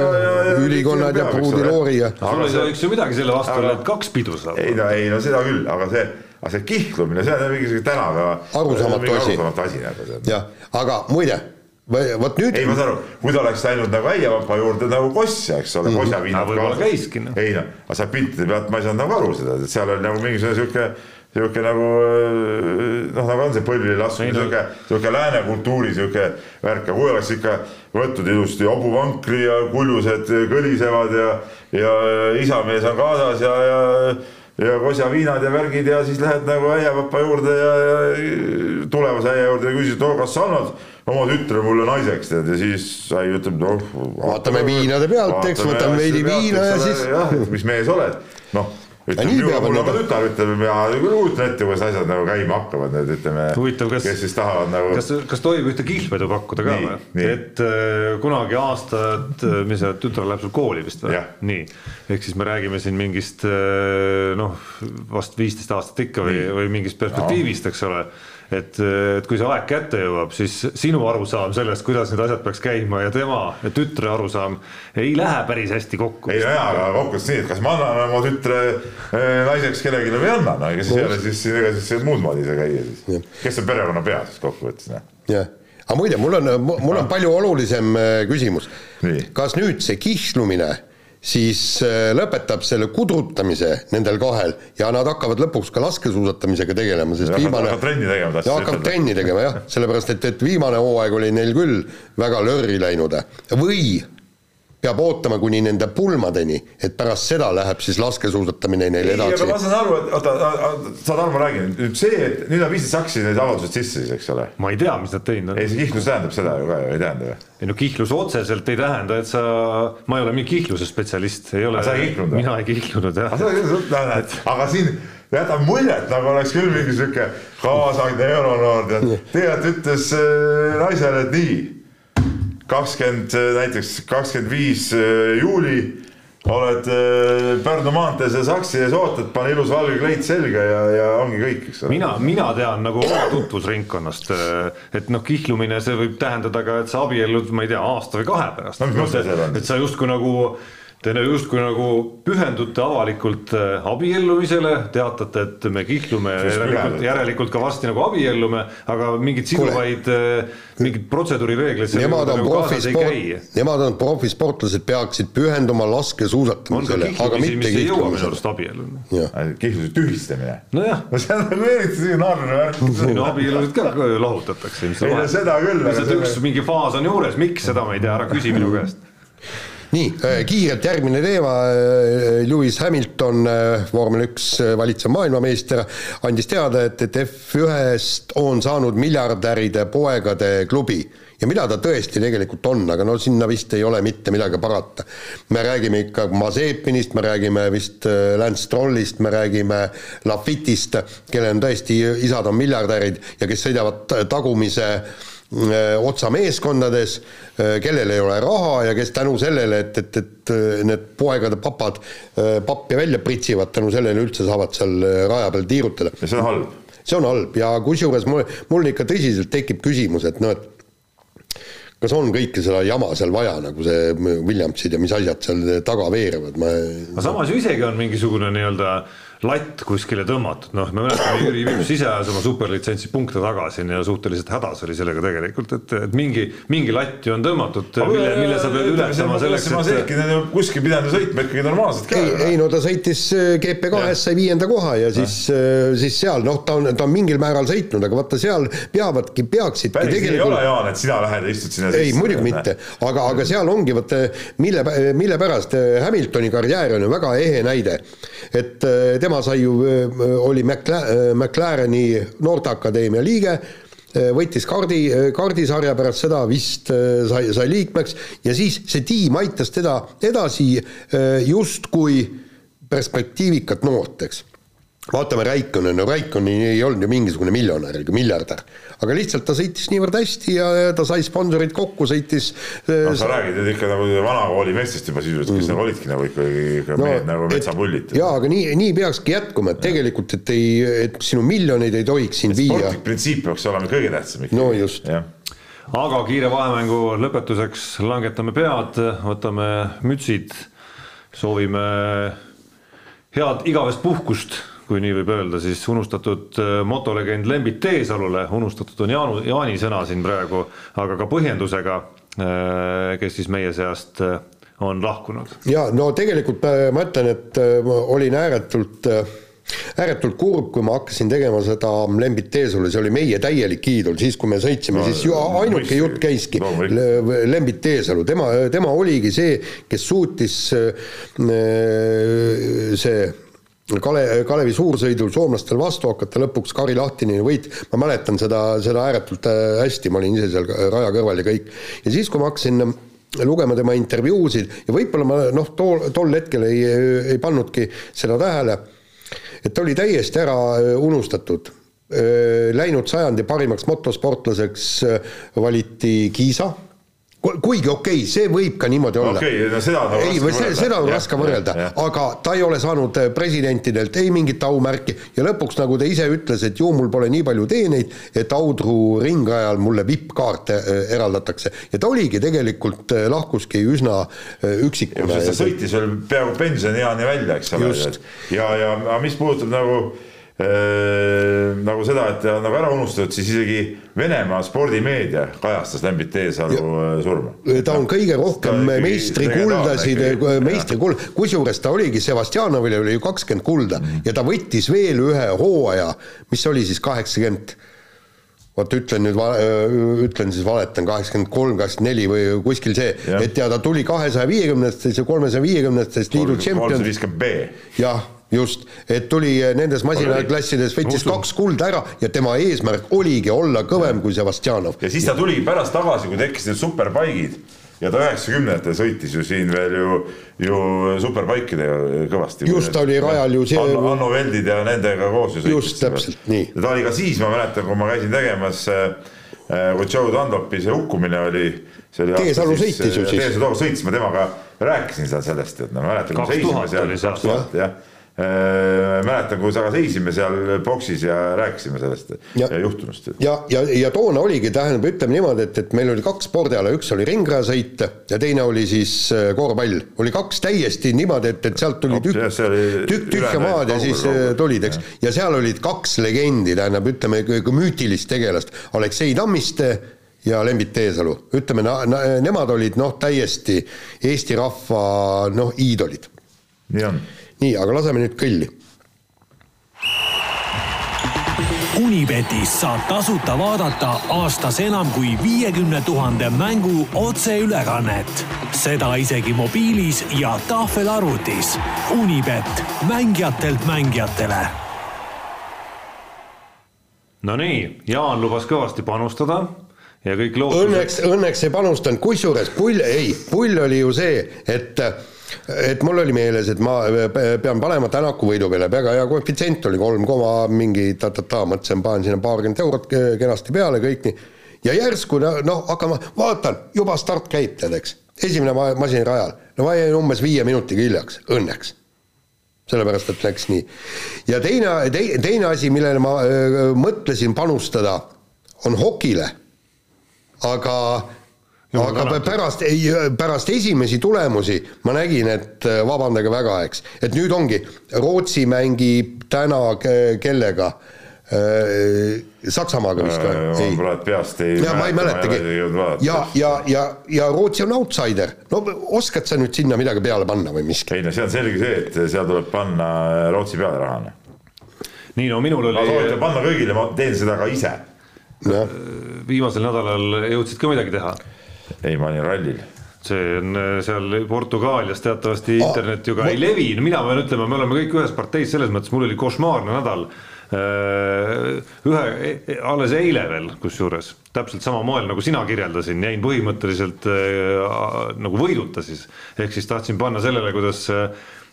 ülikonnad ja pruudiloori ja. sul ei tohiks ju midagi selle vastu olla, et kaks pidu saab. ei no, ei no seda küll, aga see, aga see kihlumine, see on mingisugune tänapäeva. arusaamatu asi. jah, aga muide vot nüüd. ei, ma saan aru, kui ta oleks läinud nagu äiavapa juurde nagu kossa, eks ole mm, -hmm. kosjaviinad võib-olla käiski noh. ei noh, aga seal piltide pealt ma ei saanud nagu aru seda, et seal oli nagu mingisugune sihuke, sihuke nagu noh, nagu on see põlvili laskmine, sihuke, sihuke lääne kultuuri sihuke värk, aga kui oleks ikka võetud ilusti hobuvankri ja kuljused kõlisevad ja, ja isamees on kaasas ja, ja ja kosjaviinad ja värgid ja siis lähed nagu äiavapa juurde ja, ja tulevase äia juurde ja küsid, no kas sa annad oma tütre mulle naiseks tead ja siis äi ütleb, noh. vaatame viinade pealt, eks, võtame veidi viina ja siis. jah, et mis mees oled, noh ütleme, mul on ka tütar, ütleme ja kujutan ette, kuidas asjad nagu käima hakkavad, need ütleme. kas, kes siis tahavad nagu. kas, kas tohib ühte kihlvedu pakkuda ka või? et äh, kunagi aastad, mis see tütar läheb sul kooli vist või? nii, ehk siis me räägime siin mingist äh, noh, vast viisteist aastat ikka või, või mingist perspektiivist eks ole et, et kui see aeg kätte jõuab, siis sinu arusaam sellest, kuidas need asjad peaks käima ja tema ja tütre arusaam ei lähe päris hästi kokku. ei jaa, aga kokkuvõttes nii, et kas ma annan oma tütre naiseks kellelegi või ei anna, no ega siis ei ole siis, ega siis muud moodi ei saa käia siis. kes on perekonna pea siis kokkuvõttes, noh. jah, aga muide, mul on, mul on palju olulisem küsimus. kas nüüd see kihlumine siis lõpetab selle kudrutamise nendel kahel ja nad hakkavad lõpuks ka laskesuusatamisega tegelema, sest ja viimane. hakkavad trenni tegema. ja hakkavad trenni tegema jah, sellepärast et, et viimane hooaeg oli neil küll väga lörri läinud või peab ootama kuni nende pulmadeni, et pärast seda läheb siis laskesuusatamine neil edasi. ma saan aru, et oota, saad aru, ma räägin nüüd see, et nüüd on viisid saksi need avaldused sisse siis, eks ole. ma ei tea, mis nad teinud on. ei, see kihlus tähendab seda ju ka ju, ei tähenda ju. ei no kihlus otseselt ei tähenda, et sa, ma ei ole mingi kihluse spetsialist, ei ole. sa ei kihlunud mina ei kihlunud jah. aga siin jätab muljet, nagu oleks küll mingi sihuke kaasaegne euronoor, tead, tegelikult ütles naisele, et nii kakskümmend, näiteks kakskümmend viis juuli oled Pärnu maantees ja saksi ees ootad, pane ilus valge kleit selga ja, ja ongi kõik, eks ole. mina, mina tean nagu oma tutvusringkonnast, et noh, kihlumine, see võib tähendada ka, et sa abiellud, ma ei tea, aasta või kahe pärast no,. et sa justkui nagu Te justkui nagu pühendute avalikult abiellumisele, teatate, et me kihlume järelikult, järelikult ka varsti nagu abiellume, aga mingeid siduvaid, mingeid protseduurireegleid. Nemad on nagu profisport, nemad on profisportlased, peaksid pühenduma laskesuusatamisele, aga mitte kihlumisele. kihluse tühistamine. nojah. no see on nagu eriti narr värk. no abielusid ka lahutatakse. ei no seda küll. lihtsalt üks mingi faas on juures, miks, seda ma ei tea, ära küsi minu käest nii, kiirelt järgmine teema, Lewis Hamilton, vormel üks valitsev maailmameister, andis teada, et, et F1-st on saanud miljardäride poegade klubi. Ja mida ta tõesti tegelikult on, aga no sinna vist ei ole mitte midagi parata. me räägime ikka Mazepinist, me räägime vist äh, Lance Strollist, me räägime Lafitist, kellel on tõesti, isad on miljardärid ja kes sõidavad tagumise äh, otsa meeskondades, äh, kellel ei ole raha ja kes tänu sellele, et, et, et need poegade papad pappi välja pritsivad, tänu sellele üldse saavad seal raja peal tiirutada. ja see on halb see on halb ja kusjuures mul, mul ikka tõsiselt tekib küsimus, et noh, et kas on kõike seda jama seal vaja, nagu see Williamsid ja mis asjad seal taga veerevad, ma aga samas ju isegi on mingisugune nii-öelda latt kuskile tõmmatud, noh, me mäletame Jüri Vips ise ajas oma superlitsentsi punkte tagasi ja suhteliselt hädas oli sellega tegelikult, et, et mingi, mingi latt ju on tõmmatud, mille, mille sa pead ületama selleks, et. On kuskil pidanud sõitma ikkagi normaalselt ka. ei, ei no ta sõitis äh, GP2-s sai viienda koha ja siis, äh, siis seal noh, ta on, ta on mingil määral sõitnud, aga vaata seal peavadki, peaksidki päris tegelikult... ei ole, Jaan, et sina lähed ja istud sinna sisse. ei, muidugi mitte, aga, aga seal ongi vaata, mille, mille pärast Hamiltoni karjäär on ju väga ehe näide, et tema tema sai ju, oli Macla-, McLareni noorteakadeemia liige, võitis kaardi, kaardisarja pärast seda vist sai, sai liikmeks. Ja siis see tiim aitas teda edasi justkui perspektiivikat noort, eks vaatame Raikkonen, no Raikkonen ei olnud ju mingisugune miljonär ega miljardär, aga lihtsalt ta sõitis niivõrd hästi ja ta sai sponsorid kokku, sõitis no sa räägid nüüd ikka nagu vanakooli meestest juba sisuliselt, kes mm. nagu olidki nagu ikkagi ikka no, mehed nagu metsapullid. jaa, aga nii, nii peakski jätkuma, et tegelikult, et ei, et sinu miljoneid ei tohiks siin viia. sportlik printsiip peaks olema kõige tähtsam ikkagi. no just. aga kiire vahemängu lõpetuseks langetame pead, võtame mütsid, soovime head igavest puhkust kui nii võib öelda, siis unustatud äh, motolegend Lembit Teesalule, unustatud on Jaanu, Jaani sõna siin praegu, aga ka põhjendusega, äh, kes siis meie seast äh, on lahkunud. ja no tegelikult ma ütlen, et olin ääretult ääretult kurb, kui ma hakkasin tegema seda Lembit Teesule, see oli meie täielik iidol, siis kui me sõitsime no,, siis ju ainuke jutt käiski no, Lembit Teesalu, tema, tema oligi see, kes suutis see Kale, Kalevi suursõidul soomlastel vastu hakata, lõpuks Kari Lahtinini võit, ma mäletan seda, seda ääretult äh, hästi, ma olin ise seal raja kõrval ja kõik. ja siis, kui ma hakkasin lugema tema intervjuusid ja võib-olla ma noh, tol, tol hetkel ei, ei pannudki seda tähele, et ta oli täiesti ära äh, unustatud. Äh, läinud sajandi parimaks motosportlaseks valiti Kiisa kuigi okei okay,, see võib ka niimoodi olla. okei okay,, no seda on ei, seda, seda on raske võrrelda, aga ta ei ole saanud äh, presidentidelt ei mingit aumärki ja lõpuks, nagu ta ise ütles, et ju mul pole nii palju teeneid, et Audru ringajal mulle vippkaarte äh, eraldatakse. ja ta oligi tegelikult, äh, lahkuski üsna üksikuna. ta sõitis veel peaaegu pensionieani välja, eks ole. ja, ja mis puudutab nagu nagu seda, et nagu ära unustatud, siis isegi Venemaa spordimeedia kajastas Lembit Teesalu äh, surma. ta on kõige rohkem meistrikuldasid, meistrikuld, kusjuures ta oligi, Sevastjanovil oli ju kakskümmend kulda mm. ja ta võttis veel ühe hooaja, mis oli siis kaheksakümmend vot ütlen nüüd, ütlen siis valetan, kaheksakümmend kolm, kaheksakümmend neli või kuskil see, et ja ta tuli kahesaja viiekümnestest ja kolmesaja viiekümnestest liidu tšempion. kolmsada viiskümmend B. jah just, et tuli nendes masinaklassides, võttis kaks kulda ära ja tema eesmärk oligi olla kõvem ja. kui Sevastjanov. ja siis ta tuli pärast tagasi, kui tekkisid need superpaigid ja ta üheksakümnendatel sõitis ju siin veel ju, ju superpaikidega kõvasti. just, ta oli rajal ju see Anno, Anno Veldid ja nendega koos ju sõitis. just, täpselt, nii. ja ta oli ka siis, ma mäletan, kui ma käisin tegemas äh, kui Joe Dunlopi see hukkumine oli. Teesalu sõitis ju siis. Teesalu sõitis, ma temaga rääkisin seal sellest, et no mäletan, kui me seisime seal, kaks tuhat jah mäletan, kui taga seisime seal boksis ja rääkisime sellest ja, juhtunust. ja, ja, ja toona oligi, tähendab, ütleme niimoodi, et, et meil oli kaks spordiala, üks oli ringrajasõit ja teine oli siis äh, korvpall. oli kaks täiesti niimoodi, et, et sealt tuli tükk, tükk tühja maad ja siis äh, tulid, eks. ja seal olid kaks legendi, tähendab, ütleme müütilist tegelast, Aleksei Tammiste ja Lembit Teesalu, ütleme, nemad olid noh, täiesti Eesti rahva noh, iidolid. nii on nii, aga laseme nüüd kõlli. Unibetis saab tasuta vaadata aastas enam kui viiekümne tuhande mängu otseülekannet. seda isegi mobiilis ja tahvelarvutis. Unibet, mängijatelt mängijatele Nonii, Jaan lubas kõvasti panustada ja kõik lootused õnneks, õnneks ei panustanud, kusjuures pull, ei, pull oli ju see, et et mul oli meeles, et ma pean panema Tänaku võidu peale, väga hea koefitsient oli kolm koma mingi ta-ta-ta, mõtlesin, panen sinna paarkümmend eurot kenasti peale kõik nii. ja järsku no, no hakkama, vaatan, juba start käib, tead, eks. esimene ma- masin rajal, no ma jäin umbes viie minutiga hiljaks, õnneks sellepärast, et läks nii. ja teine te,, teine asi, millele ma öö, mõtlesin panustada, on hokile. aga, Jumal aga tänatud. pärast, ei, pärast esimesi tulemusi ma nägin, et öö, vabandage väga, eks, et nüüd ongi, Rootsi mängib täna ke- kellega? Saksamaaga vist või? ma ei praegu peast ei ja ma ei mäletagi ja, ja, ja, ja Rootsi on outsider, no oskad sa nüüd sinna midagi peale panna või miski? ei no see on selge see, et seal tuleb panna Rootsi peale raha. nii no minul ma soovitan oli panna kõigile, ma teen seda ka ise. jah, viimasel nädalal jõudsid ka midagi teha ei, ma olin rallil. see on äh, seal Portugaalias teatavasti Aa, internet ju ka ei levi, no mina pean ütlema, me oleme kõik ühes parteis selles mõttes, mul oli košmaarne nädal. ühe, alles eile veel kusjuures, täpselt sama moel nagu sina kirjeldasin, jäin põhimõtteliselt äh, nagu võiduta siis. ehk siis tahtsin panna sellele, kuidas äh,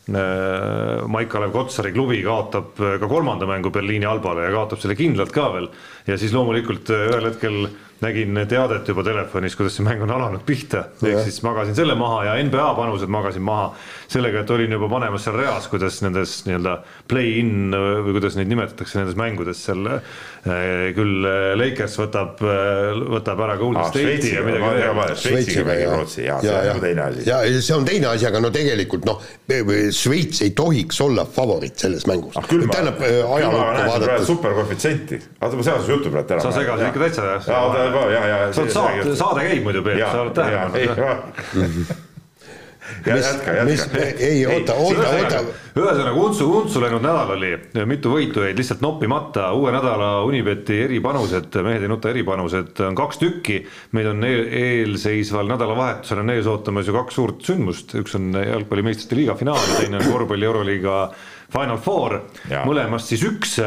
Maik-Kalev Kotsari klubi kaotab äh, ka kolmanda mängu Berliini Albale ja kaotab selle kindlalt ka veel. ja siis loomulikult äh, ühel hetkel nägin teadet juba telefonis, kuidas see mäng on alanud pihta, ehk siis magasin selle maha ja NBA panused magasin maha sellega, et olin juba panemas seal reas, kuidas nendes nii-öelda play-in või kuidas neid nimetatakse nendes mängudes seal eh, küll eh, Lakers võtab, võtab ära Golden Ah, State'i ja midagi veel. Šveitsiga mängib Rootsi, jaa, see on nagu teine asi. ja see on teine asi, aga no tegelikult noh, Šveits ei tohiks olla favoriit selles mängus ah tähendab ajalukku vaadates, superkoefitsienti. oota, ma segasin jutu praegu ära. sa segasid ikka täitsa jah. ja, ja, ja. sa oled saate, saade käib muidu Peep, sa oled tähele pannud. jätka, jätka., ei oota, oota, oota, ühesõnaga untsu, untsu läinud nädal oli, mitu võitu jäid lihtsalt noppimata, uue nädala Unibeti eripanused, mehed ei nuta eripanused on kaks tükki. meil on eel, eelseisval nädalavahetusel on ees ootamas ju kaks suurt sündmust, üks on jalgpalli meistrite liiga finaal ja teine on korvpalli euroliiga Final Four, mõlemast siis üks.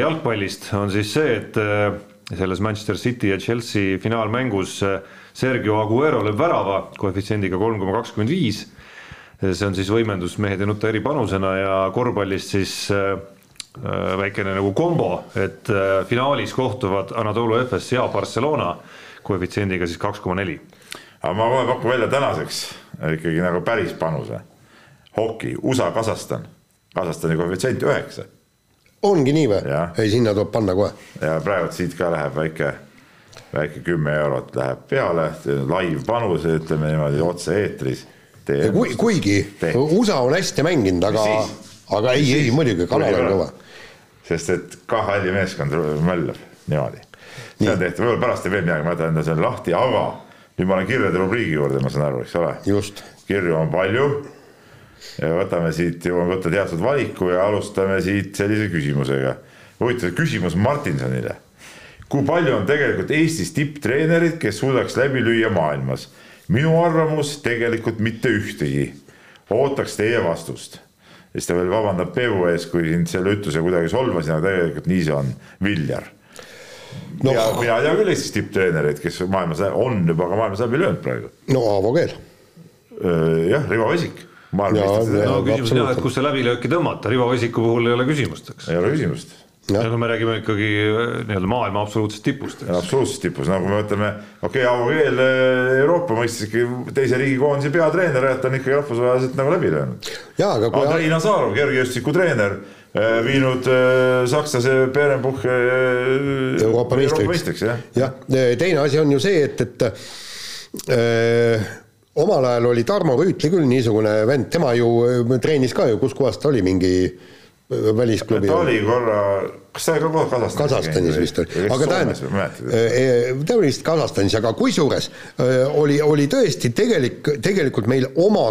jalgpallist on siis see, et äh, selles Manchester City ja Chelsea finaalmängus äh, Sergio Aguero lööb värava koefitsiendiga kolm koma kakskümmend viis see on siis võimendus mehed ei nuta eripanusena ja korvpallist siis äh, äh, väikene nagu kombo, et äh, finaalis kohtuvad Anatolu Efes ja Barcelona koefitsiendiga siis kaks koma neli. aga ma kohe pakun välja tänaseks ikkagi nagu päris panuse. hoki, USA, Kasahstan, Kasahstani koefitsient üheksa ongi nii või ei, sinna tuleb panna kohe. ja praegu siit ka läheb väike, väike kümme eurot läheb peale, live panus, ütleme niimoodi otse-eetris. kui, kuigi Tee. USA on hästi mänginud, aga aga ei, ei muidugi, Kanada on kõva. sest et KHL-i meeskond möllab niimoodi. see on tehtud, võib-olla pärast teeb veel midagi, ma jätan enda selle lahti, aga nüüd ma olen kirjade rubriigi juurde, ma saan aru, eks ole. kirju on palju. võtame siit, jõuame võtta teatud valiku ja alustame siit sellise küsimusega. huvitav küsimus Martinsonile. Kui palju on tegelikult Eestis tipptreenerid, kes suudaks läbi lüüa maailmas? minu arvamus tegelikult mitte ühtegi. ootaks teie vastust. siis ta veel vabandab Peebu ees, kui sind selle ütluse kuidagi solvasin, aga tegelikult nii see on. Viljar no ja mina ei tea küll Eestis tipptreenereid, kes maailmas on juba ka maailmas läbi löönud praegu. no Aavo Keel, jah, Rivo Vesik, no küsimus on jah, et kus see läbilööki tõmmata, Rivo Vesiku puhul ei ole küsimust, eks. ei ole küsimust. No me räägime ikkagi äh, nii-öelda maailma absoluutsest tipust, absoluutses tipus, nagu me ütleme, okei okay,, Aavo Keel eh, Euroopa mõistes ikkagi teise riigikoondise peatreener, et ta on ikkagi rahvusvaheliselt nagu läbi löönud. aga kui Andrei Nazarov, kergejõustiku treener, viinud eh, sakslase Berenbuch Euroopa meistriks, jah. jah, teine asi on ju see, et, et äh, omal ajal oli Tarmo Rüütli küll niisugune vend, tema ju äh, treenis ka ju, kus kohas ta oli, mingi äh, välisklubi ta oli. korra, kas ta oli ka kohe Kasahstanis? Kasahstanis vist oli, aga tähendab, ta oli vist Kasahstanis, aga kusjuures oli, oli tõesti tegelik, tegelikult meil oma,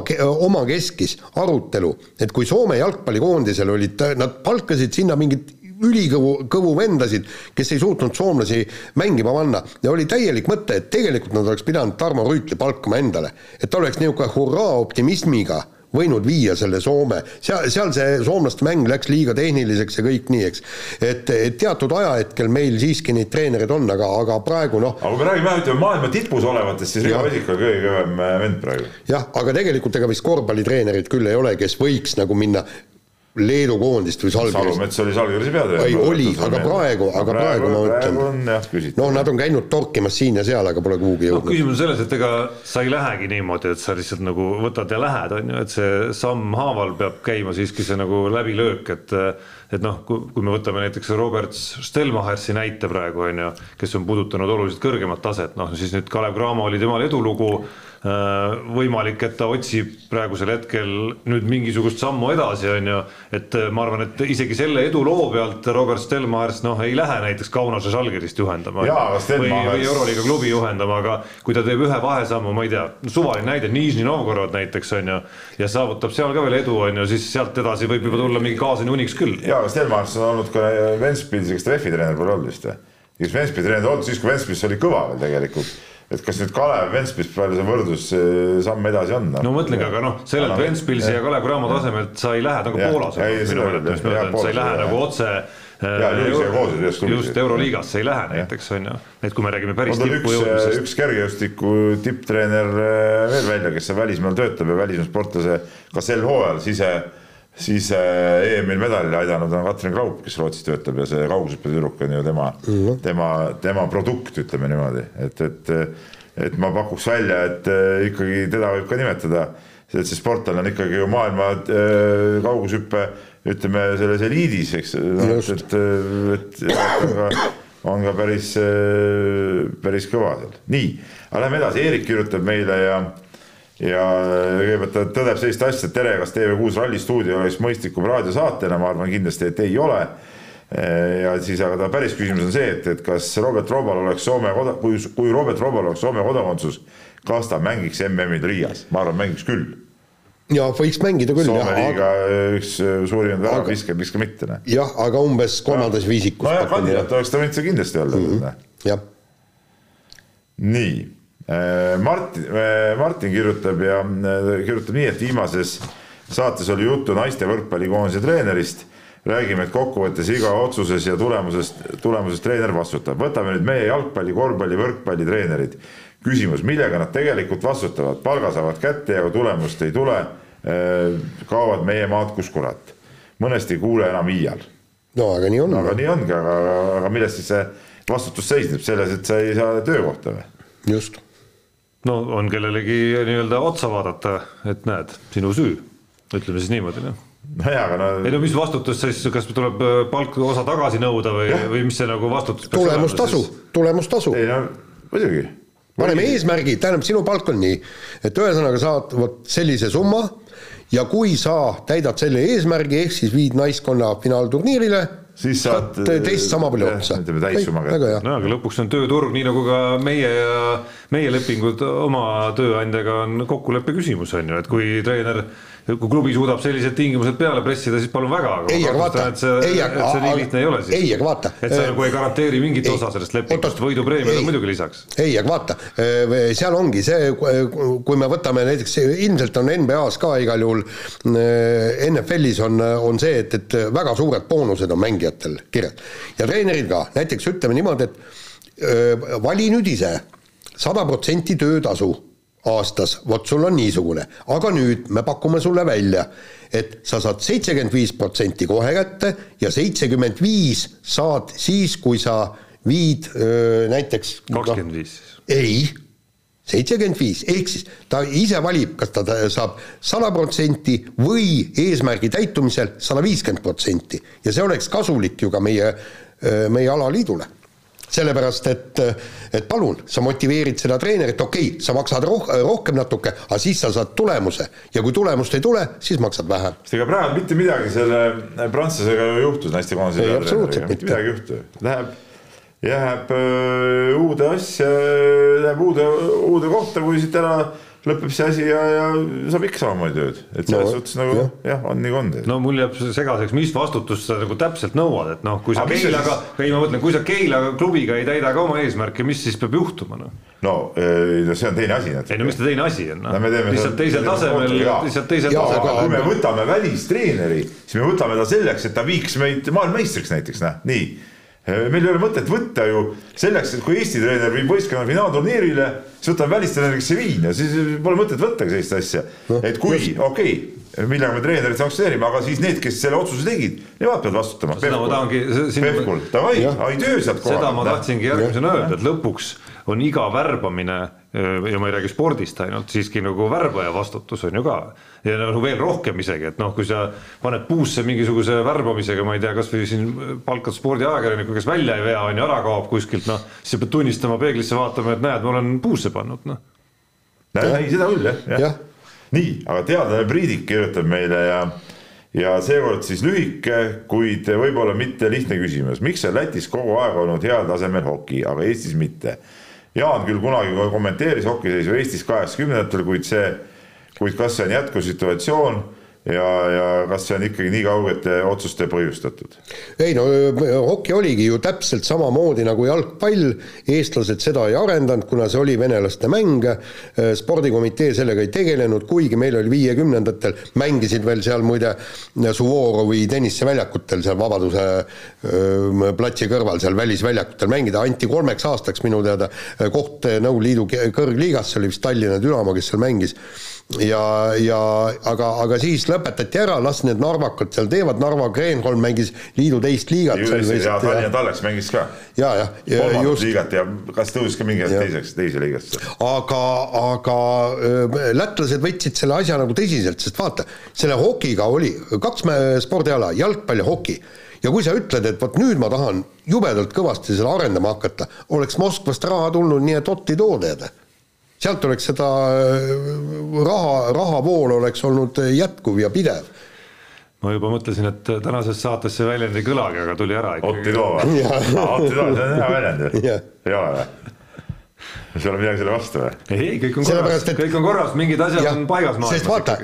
omakeskis arutelu, et kui Soome jalgpallikoondisel olid, nad palkasid sinna mingid ülikõvu, kõvu vendasid, kes ei suutnud soomlasi mängima panna. Ja oli täielik mõte, et tegelikult nad oleks pidanud Tarmo Rüütli palkama endale, et ta oleks niisugune hurraa optimismiga võinud viia selle Soome, seal, seal see soomlaste mäng läks liiga tehniliseks ja kõik nii, eks. et, et teatud ajahetkel meil siiski neid treenereid on, aga, aga praegu noh, aga kui me räägime jah, ütleme maailma tipus olevatest, siis Jah. Vesik on kõige kõvem vend praegu. jah, aga tegelikult ega vist korvpallitreenereid küll ei ole, kes võiks nagu minna Leedu koondist või Salgirist. Salumets oli Salgirisi peatreener. Ei, oli, aga praegu- aga praegu ma praegu jah küsitav noh, nad on käinud torkimas siin ja seal, aga pole kuhugi jõudnud. küsimus on selles, et ega sa ei lähegi niimoodi, et sa lihtsalt nagu võtad ja lähed, on ju, et see sammhaaval peab käima siiski see nagu läbilöök, et et noh, kui, kui me võtame näiteks Robert Stelmachersi näite praegu on ju, kes on puudutanud oluliselt kõrgemat taset, noh siis nüüd Kalev Cramo oli temal edulugu võimalik, et ta otsib praegusel hetkel nüüd mingisugust sammu edasi, on ju, et ma arvan, et isegi selle eduloo pealt Robert Stelmachers noh, ei lähe näiteks Kaunase Žalgirist juhendama Jaa, või, või Euroliiga klubi juhendama, aga kui ta teeb ühe vahesammu, ma ei tea, suvaline näide, Nižni Novgorod näiteks on ju, ja saavutab seal ka veel edu, on ju, siis sealt edasi võib juba tulla mingi Kaasani uniks küll. jaa, aga Stelmachers on olnud ka Ventspilsi, kas ta VEF-i treener pole olnud vist või? kes Ventspilsi treener olnud siis, kui Ventspils oli kõva veel tegelikult. Et kas nüüd Kalev, Ventspils, palju see võrdlus samm edasi on? no mõtlengi, aga noh, sellelt Ventspilsi ja Kalev Cramo tasemelt sa ei lähe nagu Poolas sa ei lähe ei nagu otse koosseis ühes klubis. just Euroliigasse ei lähe näiteks on ju, et kui me räägime päris tal tippu jõudmisest. üks kergejõustiku tipptreener eh, veel välja, kes välismaal töötab ja välismaa sportlase ka sel hooajal sise, sise EM-il medalile aidanud on Katrin Kraup, kes Rootsis töötab ja see kaugushüppetüdruk on ju tema mm, -hmm. tema, tema produkt, ütleme niimoodi, et, et et ma pakuks välja, et eh, ikkagi teda võib ka nimetada, et see sportlane on ikkagi ju maailma eh, kaugushüppe ütleme selles eliidis, eks, et, et, et, et on ka on ka päris, päris kõva seal. nii, aga lähme edasi, Eerik kirjutab meile ja ja kõigepealt ta tõdeb sellist asja, et tere, kas TV6 Ralli stuudio oleks mõistlikum raadiosaatena, ma arvan kindlasti, et ei ole. ja siis, aga ta päris küsimus on see, et, et kas Robert Robal oleks Soome koda-, kui, kui Robert Robal oleks Soome kodakondsus, kas ta mängiks MM-il Riias, ma arvan, mängiks küll. ja võiks mängida küll Soome liiga aga üks suurimaid väravviskajaid, miks ka mitte, jah, aga umbes kolmandas viisikus. nojah, kandidaat oleks ta võinud seda kindlasti olla mm. -hmm. jah, nii, Martin, Martin kirjutab ja äh, kirjutab nii, et viimases saates oli juttu naiste võrkpallikoondise treenerist. räägime, et kokkuvõttes iga otsuses ja tulemusest, tulemusest treener vastutab. võtame nüüd meie jalgpalli, korvpalli, võrkpalli treenerid. küsimus, millega nad tegelikult vastutavad, palga saavad kätte ja kui tulemust ei tule, kaovad meie maad kus kurat. mõnest ei kuule enam iial. no aga nii on aga nii ongi, aga, aga milles siis see vastutus seisneb, selles, et sa ei saa töökohta või? just, no on kellelegi nii-öelda otsa vaadata, et näed, sinu süü, ütleme siis niimoodi noh. nojah, aga no ei no mis vastutus siis, kas tuleb äh, palk osa tagasi nõuda või, või mis see nagu vastutus peaks olema tulemustasu tulemustasu. ei no muidugi. paneme eesmärgi, tähendab, sinu palk on nii, et ühesõnaga saad vot sellise summa ja kui sa täidad selle eesmärgi, ehk siis viid naiskonna finaalturniirile, siis saad. teist sama palju otsa. ütleme täissumma väga kätte. hea, no aga lõpuks on tööturg, nii nagu ka meie ja meie lepingud oma tööandjaga on kokkuleppe küsimus on ju, et kui treener, kui klubi suudab sellised tingimused peale pressida, siis palun väga, aga Ei, ma kahtlustan, et see, ei, et see nii lihtne ei ole siis. ei, aga vaata, et sa äh, nagu ei garanteeri mingit ei, osa sellest lepingust, võidupreemiad on muidugi lisaks. ei, aga vaata, seal ongi see, kui me võtame näiteks, ilmselt on NBA-s ka igal juhul, NFL-is on, on see, et, et väga suured boonused on mängijatel kirjas ja treeneril ka, näiteks ütleme niimoodi, et vali nüüd ise sada protsenti töötasu aastas, vot sul on niisugune, aga nüüd me pakume sulle välja, et sa saad seitsekümmend viis protsenti kohe kätte ja seitsekümmend viis saad siis, kui sa viid öö, näiteks kakskümmend viis siis. ei, seitsekümmend viis, ehk siis ta ise valib, kas ta ta saab sada protsenti või eesmärgi täitumisel sada viiskümmend protsenti. Ja see oleks kasulik ju ka meie, meie alaliidule sellepärast, et, et palun, sa motiveerid seda treenerit, okei okay,, sa maksad roh-, rohkem natuke, aga siis sa saad tulemuse ja kui tulemust ei tule, siis maksad vähem. sest ega praegu mitte midagi selle prantslasega ju juhtus naistekoondise Ei, peatreeneriga. mitte midagi ei juhtu, läheb, jääb öö, uude asja, läheb uude, uude kohta, kui siit ära lõpeb see asi ja, ja saab ikka samamoodi tööd, et selles No, suhtes nagu jah. jah, on nii kui on. no mul jääb see segaseks, mis vastutust sa nagu täpselt nõuad, et noh, kui sa Keilaga, ei ma mõtlen, kui sa Keila klubiga ei täida ka oma eesmärke, mis siis peab juhtuma noh? no no see on teine asi. ei no mis ta teine asi on, No me noh, teeme lihtsalt teisel tasemel, lihtsalt teisel tasemel. kui me võtame välistreeneri, siis me võtame ta selleks, et ta viiks meid maailmameistriks näiteks, noh, nii. Meil ei ole mõtet võtta ju selleks, et kui Eesti treener viib võistkonna finaalturniirile, siis võtame välistreeneri, kes ei vii ja siis pole mõtet võttagi sellist asja. et kui, okei okay, millega me treenerit sanktsioneerime, aga siis need, kes selle otsuse tegid, nemad peavad vastutama. seda ma tahangi, Pevkur, davai, ai töö sealt seda ma tahtsingi järgmisena öelda, et lõpuks on iga värbamine ja ma ei räägi spordist ainult, siiski nagu värbaja vastutus on ju ka. ja nagu veel rohkem isegi, et noh, kui sa paned puusse mingisuguse värbamisega, ma ei tea, kasvõi siin palkad spordiajakirjaniku, kes välja ei vea, on ju, ära kaob kuskilt, noh. siis sa pead tunnistama peeglisse vaatama, et näed, ma olen puusse pannud, noh. ei, seda küll jah, jah Jah. nii, aga teadlane Priidik kirjutab meile ja ja seekord siis lühike, kuid võib-olla mitte lihtne küsimus, miks on Lätis kogu aeg olnud heal tasemel hoki, aga Eestis mitte? Jaan küll kunagi kommenteeris hokiseisu Eestis kaheksakümnendatel, kuid see, kuid kas see on jätkusituatsioon ja, ja kas see on ikkagi nii kaugete otsuste põhjustatud? ei no hoki oligi ju täpselt samamoodi nagu jalgpall, eestlased seda ei arendanud, kuna see oli venelaste mäng, spordikomitee sellega ei tegelenud, kuigi meil oli viiekümnendatel, mängisid veel seal muide Suvorovi tenniseväljakutel seal Vabaduse platsi kõrval, seal välisväljakutel mängida, anti kolmeks aastaks minu teada koht Nõukogude Liidu kõrgliigas, see oli vist Tallinna Dünamo, kes seal mängis ja, ja aga, aga siis lõpetati ära, las need narvakad seal teevad, Narva Kreenholm mängis liidu teist liigat. ja Tallinna Talleks mängis ka ja, ja, ja kolmandat liigat ja kas tõusis ka mingi hetk Jah. teiseks, teise liigasse? aga, aga öö, lätlased võtsid selle asja nagu tõsiselt, sest vaata, selle hokiga oli kaks spordiala, jalgpall ja hoki. ja kui sa ütled, et vot nüüd ma tahan jubedalt kõvasti seda arendama hakata, oleks Moskvast raha tulnud, nii et otti too tead. Sealt oleks seda öö, raha, rahavool oleks olnud jätkuv ja pidev. ma juba mõtlesin, et tänases saates see väljend ei kõlagi, aga tuli ära Otti ikkagi. Too või? Jah. Otti Too, see on hea väljend ju. Ei ole või? Sul on midagi selle vastu või? ei, ei, kõik on korras. Et- kõik on korras, mingid asjad jah, on paigas sest vaata,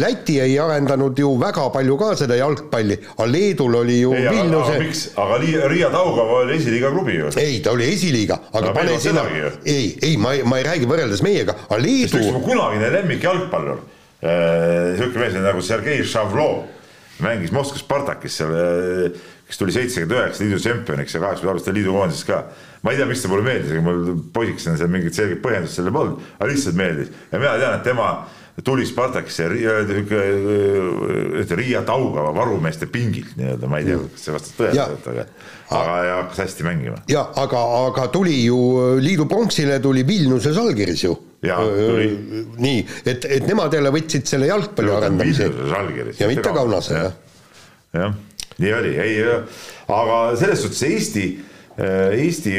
Läti ei arendanud ju väga palju ka seda jalgpalli, aga Leedul oli ju ei, aga, aga Vilniuse miks, aga Riia Taugava oli esiliiga klubi ju. ei, ta oli esiliiga, aga No pane sinna, ei, ei, ma ei, ma ei räägi võrreldes meiega, aga Leedu, mu kunagine lemmikjalgpallur äh,, siuke mees nagu Sergei Šavlov, mängis Moskva Spartakis seal äh,, kes tuli seitsekümmend üheksa liidu tšempioniks ja kaheksakümne aastastel liidu koondises ka. ma ei tea, miks ta mulle meeldis, ega mul poisikesena seal mingit selget põhjendust sellele polnud, aga lihtsalt meeldis ja mina tean, et tema tuli Spartakisse niisugune Riia Taugava varumeeste pingilt nii-öelda, ma ei tea, kas see vastab tõele, aga aga ja hakkas hästi mängima. ja aga, aga tuli ju liidu pronksile tuli Vilniuses allkirjas ju. Nii, et, et nemad jälle võtsid selle jalgpalli arendamise ja mitte Kaunase, jah. jah, nii oli, ei, aga selles suhtes Eesti, Eesti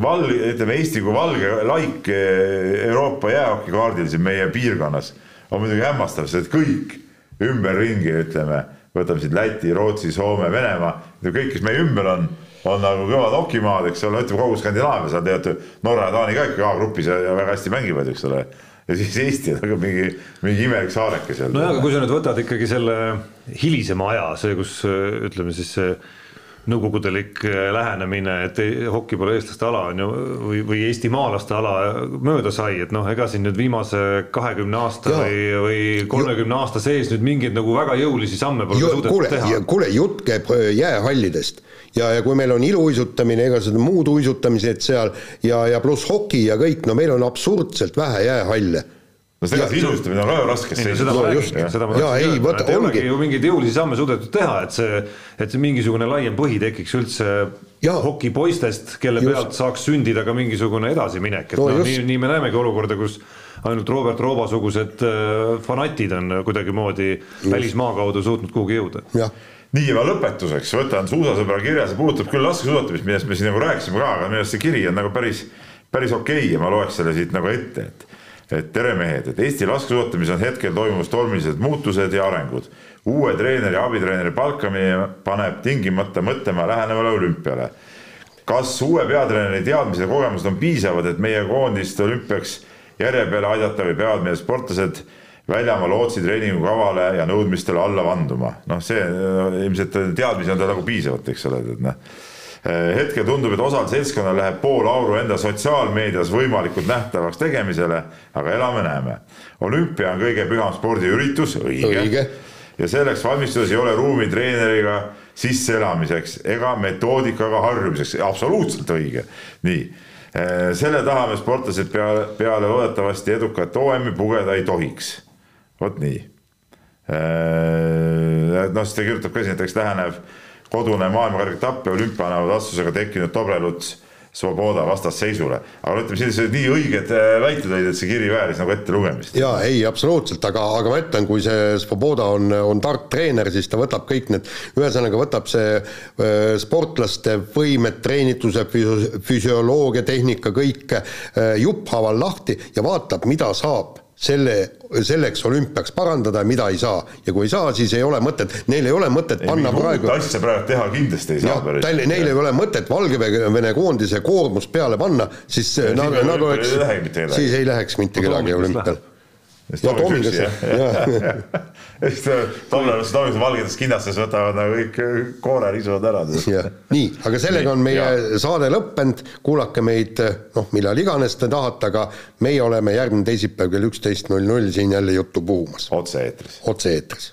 val-, ütleme Eesti kui valge laik eh, Euroopa jäähokikaardil siin meie piirkonnas on muidugi hämmastav, sest kõik ümberringi, ütleme, võtame siit Läti, Rootsi, Soome, Venemaa, kõik, kes meie ümber on, on nagu kõvad hokimaad, eks ole, ütleme kogu Skandinaavia, seal teate, Norra ja Taani ka ikka A-grupis ja väga hästi mängivad, eks ole ja siis Eesti on nagu mingi, mingi imelik saareke seal. nojah, aga kui sa nüüd võtad ikkagi selle hilisema aja, see, kus ütleme siis see nõukogudelik lähenemine, et ei- hoki pole eestlaste ala on ju, või, või eestimaalaste ala mööda sai, et noh, ega siin nüüd viimase kahekümne aasta Jaa. või, või kolmekümne aasta sees nüüd mingeid nagu väga jõulisi samme pole ka kuule suudetud, teha. kuule jutt käib äh, jäähallidest ja, ja kui meil on iluuisutamine, igasugused muud uisutamised seal ja, ja pluss hoki ja kõik, no meil on absurdselt vähe jäähalle no seda sisustamine on ka ju raske ei no seda ma just, räägingi, seda ma vot öelda, et ei olegi ju mingeid jõulisi samme suudetud teha, et see, et see mingisugune laiem põhi tekiks üldse Jaa. hokipoistest, kelle Just. pealt saaks sündida ka mingisugune edasiminek, et No no, nii, nii me näemegi olukorda, kus ainult Robert Rooba-sugused äh, fanatid on kuidagimoodi välismaa kaudu suutnud kuhugi jõuda. nii ja lõpetuseks võtan suusasõbra kirja, see puudutab küll laskesuusatamist, millest me siin nagu rääkisime ka, aga minu arust see kiri on nagu päris, päris okei okay ja ma loeks selle siit nagu ette, et et tere mehed, et Eesti laskesuusatamises on hetkel toimumas tormilised muutused ja arengud. uue treeneri abitreeneri palkamine paneb tingimata mõtlema lähenevale olümpiale. kas uue peatreeneri teadmised ja kogemused on piisavad, et meie koondist olümpiaks järje peale aidata või peavad meie sportlased väljamaa lootsi treeningukavale ja nõudmistele alla vanduma. noh, see ilmselt teadmisi on tal nagu piisavalt, eks ole, et noh hetkel tundub, et osal seltskonnal läheb pool auru enda sotsiaalmeedias võimalikult nähtavaks tegemisele, aga elame-näeme. olümpia on kõige püham spordiüritus, õige, ja selleks valmistudes ei ole ruumi treeneriga sisseelamiseks ega metoodikaga harjumiseks, absoluutselt õige, nii. Äh, selle taha me sportlased peale, peale loodetavasti edukat OM-i pugeda ei tohiks. Vot nii. Äh, noh, siis ta kirjutab ka siin, et eks läheneb kodune maailmakarikaetapp ja olümpianäo tastusega tekkinud Tobreluts Svoboda vastasseisule. aga ütleme, sellised nii õiged äh, väited olid, et see kiri vääris nagu ettelugemist. jaa, ei absoluutselt, aga, aga ma ütlen, kui see Svoboda on, on tark treener, siis ta võtab kõik need, ühesõnaga võtab see äh, sportlaste võimed, treenituse, füsioloogia, tehnika, kõik äh, jupphaaval lahti ja vaatab, mida saab selle, selleks olümpiaks parandada ja mida ei saa. ja kui ei saa, siis ei ole mõtet, neil ei ole mõtet ei, panna praegu asja praegu teha kindlasti ei saa päris. Neil ei ole mõtet Valgevene koondise koormust peale panna, siis nad, nad oleks, siis ei läheks mitte kedagi olümpial ja Tomigas, jah. eks Tomlane, Tomigas valgetes kinnastes võtavad nagu kõik koorel isuvad ära. nii, aga sellega on meie ja. saade lõppenud, kuulake meid noh, millal iganes te tahate, aga meie oleme järgmine teisipäev kell üksteist null null siin jälle juttu puhumas. otse-eetris. otse-eetris